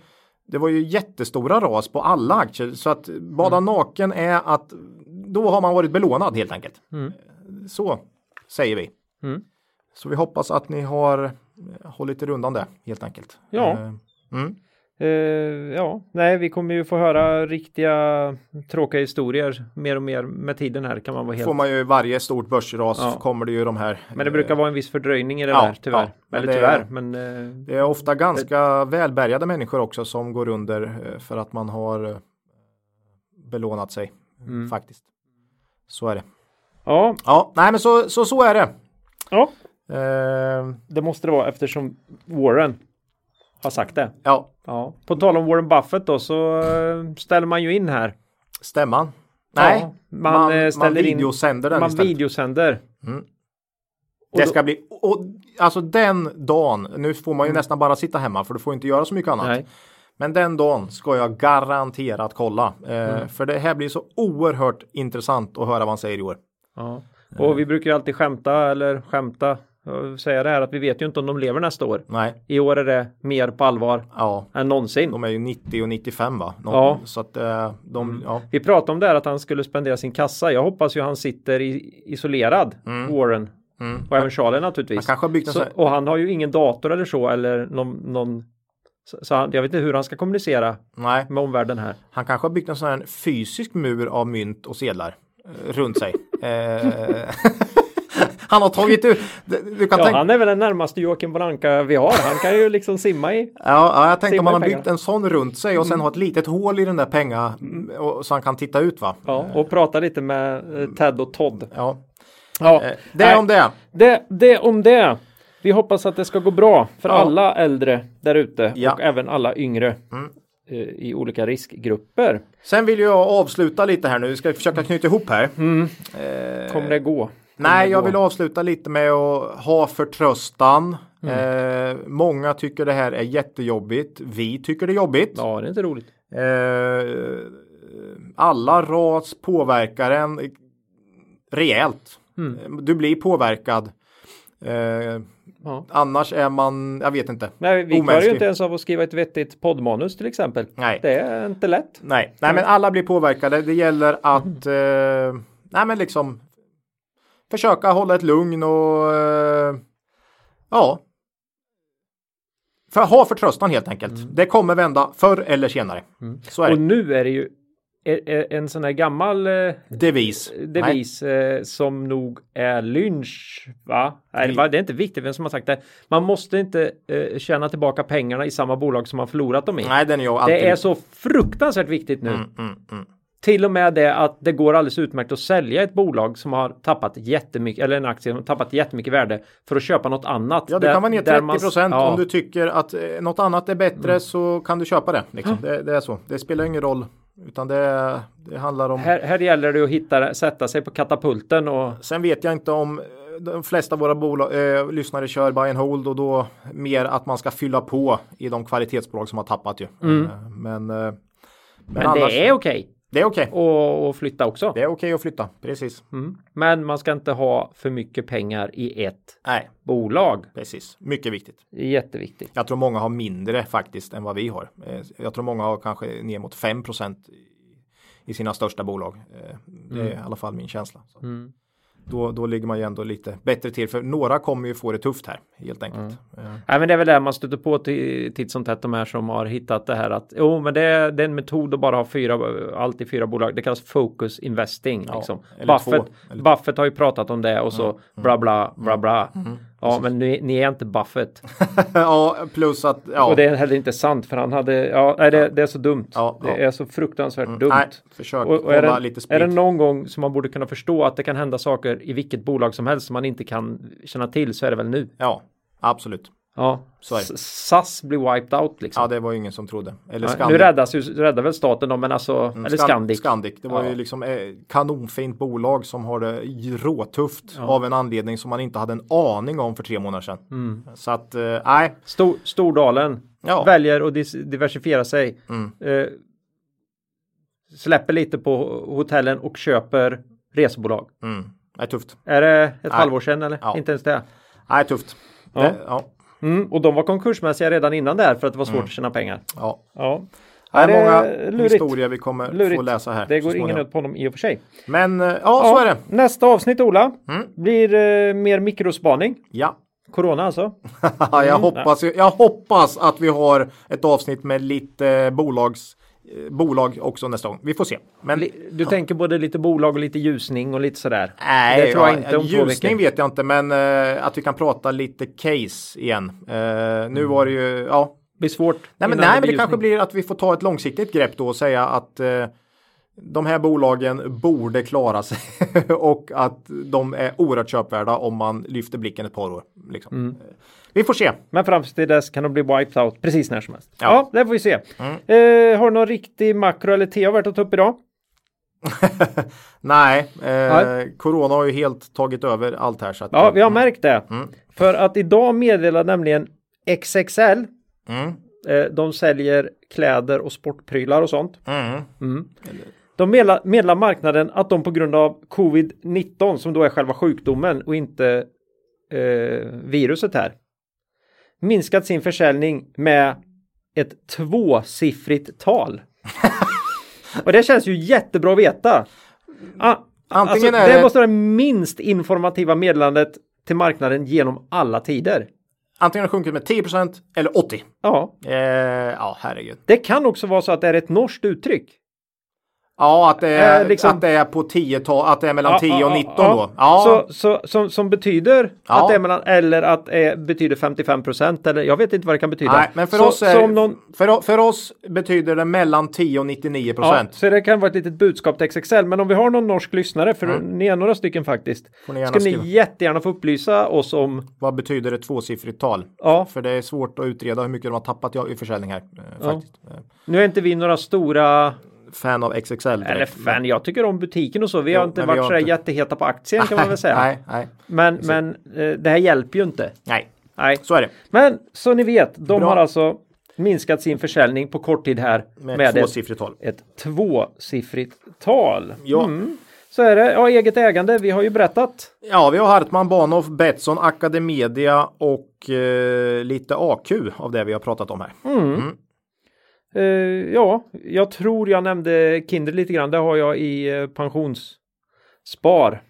Det var ju jättestora ras på alla aktier så att bada naken är att då har man varit belånad helt enkelt. Mm. Så säger vi. Mm. Så vi hoppas att ni har hållit er undan det helt enkelt. Ja. Eh, Mm. Eh, ja, nej, vi kommer ju få höra riktiga tråkiga historier mer och mer med tiden här kan man vara helt. Får man ju varje stort börsras Ja. kommer det ju de här. Men det brukar vara en viss fördröjning i det Ja, där tyvärr. ja, Eller det- tyvärr, men eh, Det är ofta ganska välbärgade människor också som går under eh, för att man har eh, belånat sig Mm. faktiskt. Så är det. Ja, Ja, nej men så så, så är det. ja, Eh, det måste det vara eftersom Warren har sagt det. ja, Ja, på tal om Warren Buffett då så eh, ställer man ju in här. stämman. Nej, Ja, man, man, eh, man, ställer in- videosänder den Man istället. videosänder. Mm. Det ska bli, och, alltså den dagen, nu får man ju nästan bara sitta hemma för du får inte göra så mycket annat. Nej. Men den dagen ska jag garanterat kolla. Eh, Mm. För det här blir så oerhört intressant att höra vad han säger i år. Ja. Och vi brukar ju alltid skämta eller skämta och säga det här att vi vet ju inte om de lever nästa år. Nej, I år är det mer på allvar ja. än någonsin. De är ju 90 och 95 va? Nå- Ja. Mm. Så att eh, de, ja. Vi pratade om det här att han skulle spendera sin kassa. Jag hoppas ju han sitter i, isolerad, Warren. Mm. Och även Charlie naturligtvis. Han kanske har byggt en så, och han har ju ingen dator eller så eller någon, någon så, han, jag vet inte hur han ska kommunicera Nej, med omvärlden här. han kanske har byggt en sån här fysisk mur av mynt och sedlar runt sig. (laughs) eh, (laughs) han har tagit ut, du kan Ja, tänka, han är väl den närmaste Joakim von Anka vi har. Han kan ju liksom simma i. Ja, ja, jag tänkte om man har byggt en sån runt sig och sen har ett litet hål i den där penga och, så han kan titta ut va? Ja, och prata lite med eh, Ted och Todd. Ja, Ja, eh, det är om det. det, det om det. Vi hoppas att det ska gå bra för Ja. alla äldre där ute Ja. och även alla yngre Mm. Eh, i olika riskgrupper. Sen vill jag avsluta lite här nu. Vi ska försöka knyta ihop här. Eh, Kommer det gå? Kommer Nej, det jag gå? vill avsluta lite med att ha förtröstan. Mm. Eh, många tycker det här är jättejobbigt. Vi tycker det är jobbigt. Ja, det är inte roligt. Eh, alla ras påverkar en rejält. Mm. Du blir påverkad. Ja. annars är man, jag vet inte. Nej, vi klarar ju inte ens av att skriva ett vettigt poddmanus till exempel. Nej. Det är inte lätt. Nej, nej men alla blir påverkade. Det gäller att eh, nej men liksom försöka hålla ett lugn och eh, ja. För ha förtröstan helt enkelt. Det kommer vända förr eller senare. Så är Och det. nu är det ju en sån här gammal eh, Devis. Nej. devis eh, som nog är lynch. Va? Nej, det var- det är inte viktigt vem som har sagt det. Man måste inte eh, tjäna tillbaka pengarna i samma bolag som man förlorat dem i. Nej, den är jag alltid. det är så fruktansvärt viktigt nu. Mm, mm, mm. Till och med det att det går alldeles utmärkt att sälja ett bolag som har tappat jättemycket eller en aktie som har tappat jättemycket värde för att köpa något annat. Ja, Där- kan vara ner där 30 man- procent. ja. Om du tycker att eh, något annat är bättre så kan du köpa det. Liksom. Det, det är så. Det spelar ingen roll. Utan det, det handlar om. Här, här gäller det att hitta, sätta sig på katapulten och Sen vet jag inte om eh, de flesta av våra bolag, eh, lyssnare kör buy and hold och då mer att man ska fylla på i de kvalitetsbolag som har tappat ju. Eh, men eh, men, men annars, det är okej det är okej. och, och flytta också. Det är okej att flytta, precis. Mm. Men man ska inte ha för mycket pengar i ett Nej, bolag. precis. Mycket viktigt. Jätteviktigt. Jag tror många har mindre faktiskt än vad vi har. Eh, Jag tror många har kanske ner mot 5% i sina största bolag. Eh, Det är i alla fall min känsla. Mm. Då, då ligger man ju ändå lite bättre till för några kommer ju få det tufft här helt enkelt. Eh, Nej, men det är väl det man stöter på till, titt som tätt de här som har hittat det här att jo, men det är, det är en metod att bara ha fyra, allt i fyra bolag. Det kallas focus investing. Ja, liksom. Buffett, två, Buffett har ju pratat om det och så bla bla bla bla. Mm. Ja, men ni, ni är inte Buffett. (laughs) ja, plus att ja, Och det är heller inte sant för han hade, ja, nej, det, det är så dumt. Ja, det ja. Mm. är så fruktansvärt dumt. nej, försök Och, och är, det, lite är sprit. det någon gång som man borde kunna förstå att det kan hända saker i vilket bolag som helst som man inte kan känna till så är det väl nu. Ja, absolut. Ja, SAS blir wiped out liksom. Ja, det var ju ingen som trodde. Eller Ja, Scandic. nu räddas ju, räddar väl staten då, men alltså, eller Scan- Scandic. Scandic. Det var Ja. ju liksom eh, kanonfint bolag som har det råtufft av en anledning som man inte hade en aning om för tre månader sedan. Mm. Så att, eh, nej. Stor, Stordalen Ja. väljer att diversifiera sig. Mm. Eh, släpper lite på hotellen och köper resebolag. Mm. Det är tufft. Är det ett halvår sedan eller? Ja. Inte ens det. Nej, tufft. Ja. Det, ja. Mm, och de var konkursmässiga redan innan där för att det var svårt att tjäna pengar. ja. Ja. Det är Ja, det många lurigt. historier vi kommer få Lurigt. läsa här. Det går ingen ut på honom i och för sig. Men eh, ja, så är det. Nästa avsnitt Ola Mm. blir eh, mer mikrospaning. Ja, Corona alltså? (laughs) jag, Mm, hoppas, jag hoppas att vi har ett avsnitt med lite bolags, eh, bolag också nästa gång. Vi får se. Men Du tänker både lite bolag och lite ljusning och lite sådär? Nej, det tror jag ja, inte om ljusning vet jag inte, men eh, att vi kan prata lite case igen. Eh, nu var det ju, ja. Det blir svårt. Nej, men, nej, men blir det kanske blir att vi får ta ett långsiktigt grepp då och säga att eh, de här bolagen borde klara sig (laughs) och att de är oerhört köpvärda om man lyfter blicken ett par år. Liksom. Mm. Vi får se. Men fram till dess kan de bli wiped out precis när som helst. Ja, Ja. det får vi se. Mm. Eh, har du någon riktig makro eller TA värt att ta upp idag? (laughs) Nej, eh, Nej. Corona har ju helt tagit över allt här. Så att, Ja, vi har märkt det. Mm. För att idag meddelar nämligen XXL, Mm, eh, de säljer kläder och sportprylar och sånt. mm, De meddelar, meddelar marknaden att de på grund av covid-19 som då är själva sjukdomen och inte eh, viruset här minskat sin försäljning med ett tvåsiffrigt tal. (laughs) och det känns ju jättebra att veta. Ah, Antingen alltså, är det det- måste vara det minst informativa meddelandet till marknaden genom alla tider. Antingen har det sjunkit med 10% eller 80%. Ja, Eh, ja, herregud. det kan också vara så att det är ett norskt uttryck. Ja, att det är, Eh, liksom- att det är på 10 tal, att det är mellan Ja, 10 och ja, 19 ja. då. Ja, Så, så, som, som betyder Ja. att det är mellan, eller att det betyder 55 procent eller jag vet inte vad det kan betyda. nej, men för så, oss, är, någon, för, för oss betyder det mellan 10 och 99 ja, procent. så det kan vara ett litet budskap till XXL. Men om vi har någon norsk lyssnare, för ni är några stycken faktiskt, Får ni skulle skriva. ni jättegärna få upplysa oss om Vad betyder ett tvåsiffrigt tal? Ja. För det är svårt att utreda hur mycket de har tappat i- i försäljning här. Eh, faktiskt. Eh, Nu är inte vi några stora, Fan av XXL. direkt. eller fan, jag tycker om butiken och så. Vi Jo, har inte varit sådär inte- jätteheta på aktien kan man väl (laughs) säga. nej, nej, Men, men eh, det här hjälper ju inte. nej. Nej. Så är det. Men så ni vet, de Bra. har alltså minskat sin försäljning på kort tid här Med, med, tvåsiffrigt tal. ett tvåsiffrigt tal. Ja. Mm. Så är det. Ja, eget ägande. Vi har ju berättat. Ja, vi har Hartman, Bahnhof, Betsson, Academedia och eh, lite AQ av det vi har pratat om här. Eh, ja, jag tror jag nämnde Kindred lite grann. Det har jag i eh, pensionsspar.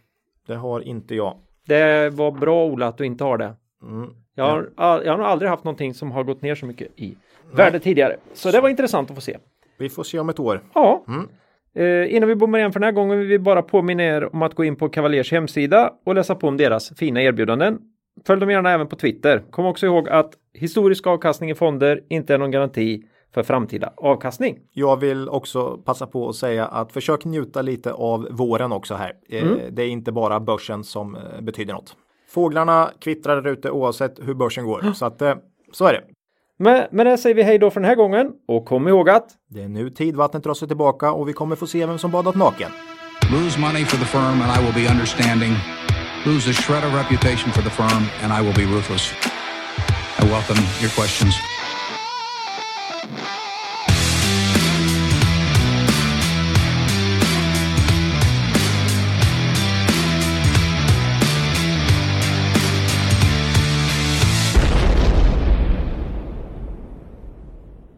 Det har inte jag. Det var bra Ola att du inte har det. Mm. Jag har, jag har nog aldrig haft någonting som har gått ner så mycket i värde tidigare. Så det var intressant att få se. Vi får se om ett år. Ja. Mm. Eh, innan vi bommar igen för den här gången vill vi bara påminna er om att gå in på Cavaliers hemsida och läsa på om deras fina erbjudanden. Följ dem gärna även på Twitter. Kom också ihåg att historisk avkastning i fonder inte är någon garanti för framtida avkastning. Jag vill också passa på att säga att försök njuta lite av våren också här. Eh, Mm. Det är inte bara börsen som eh, betyder något. Fåglarna kvittrar där ute oavsett hur börsen går. Så att eh, så är det. Men med det säger vi hej då för den här gången och kom ihåg att Det är nu tidvattnet drar sig tillbaka och vi kommer få se vem som badat naken. Lose money for the firm and I will be understanding. Lose a shred of reputation for the firm and I will be ruthless. I welcome your questions.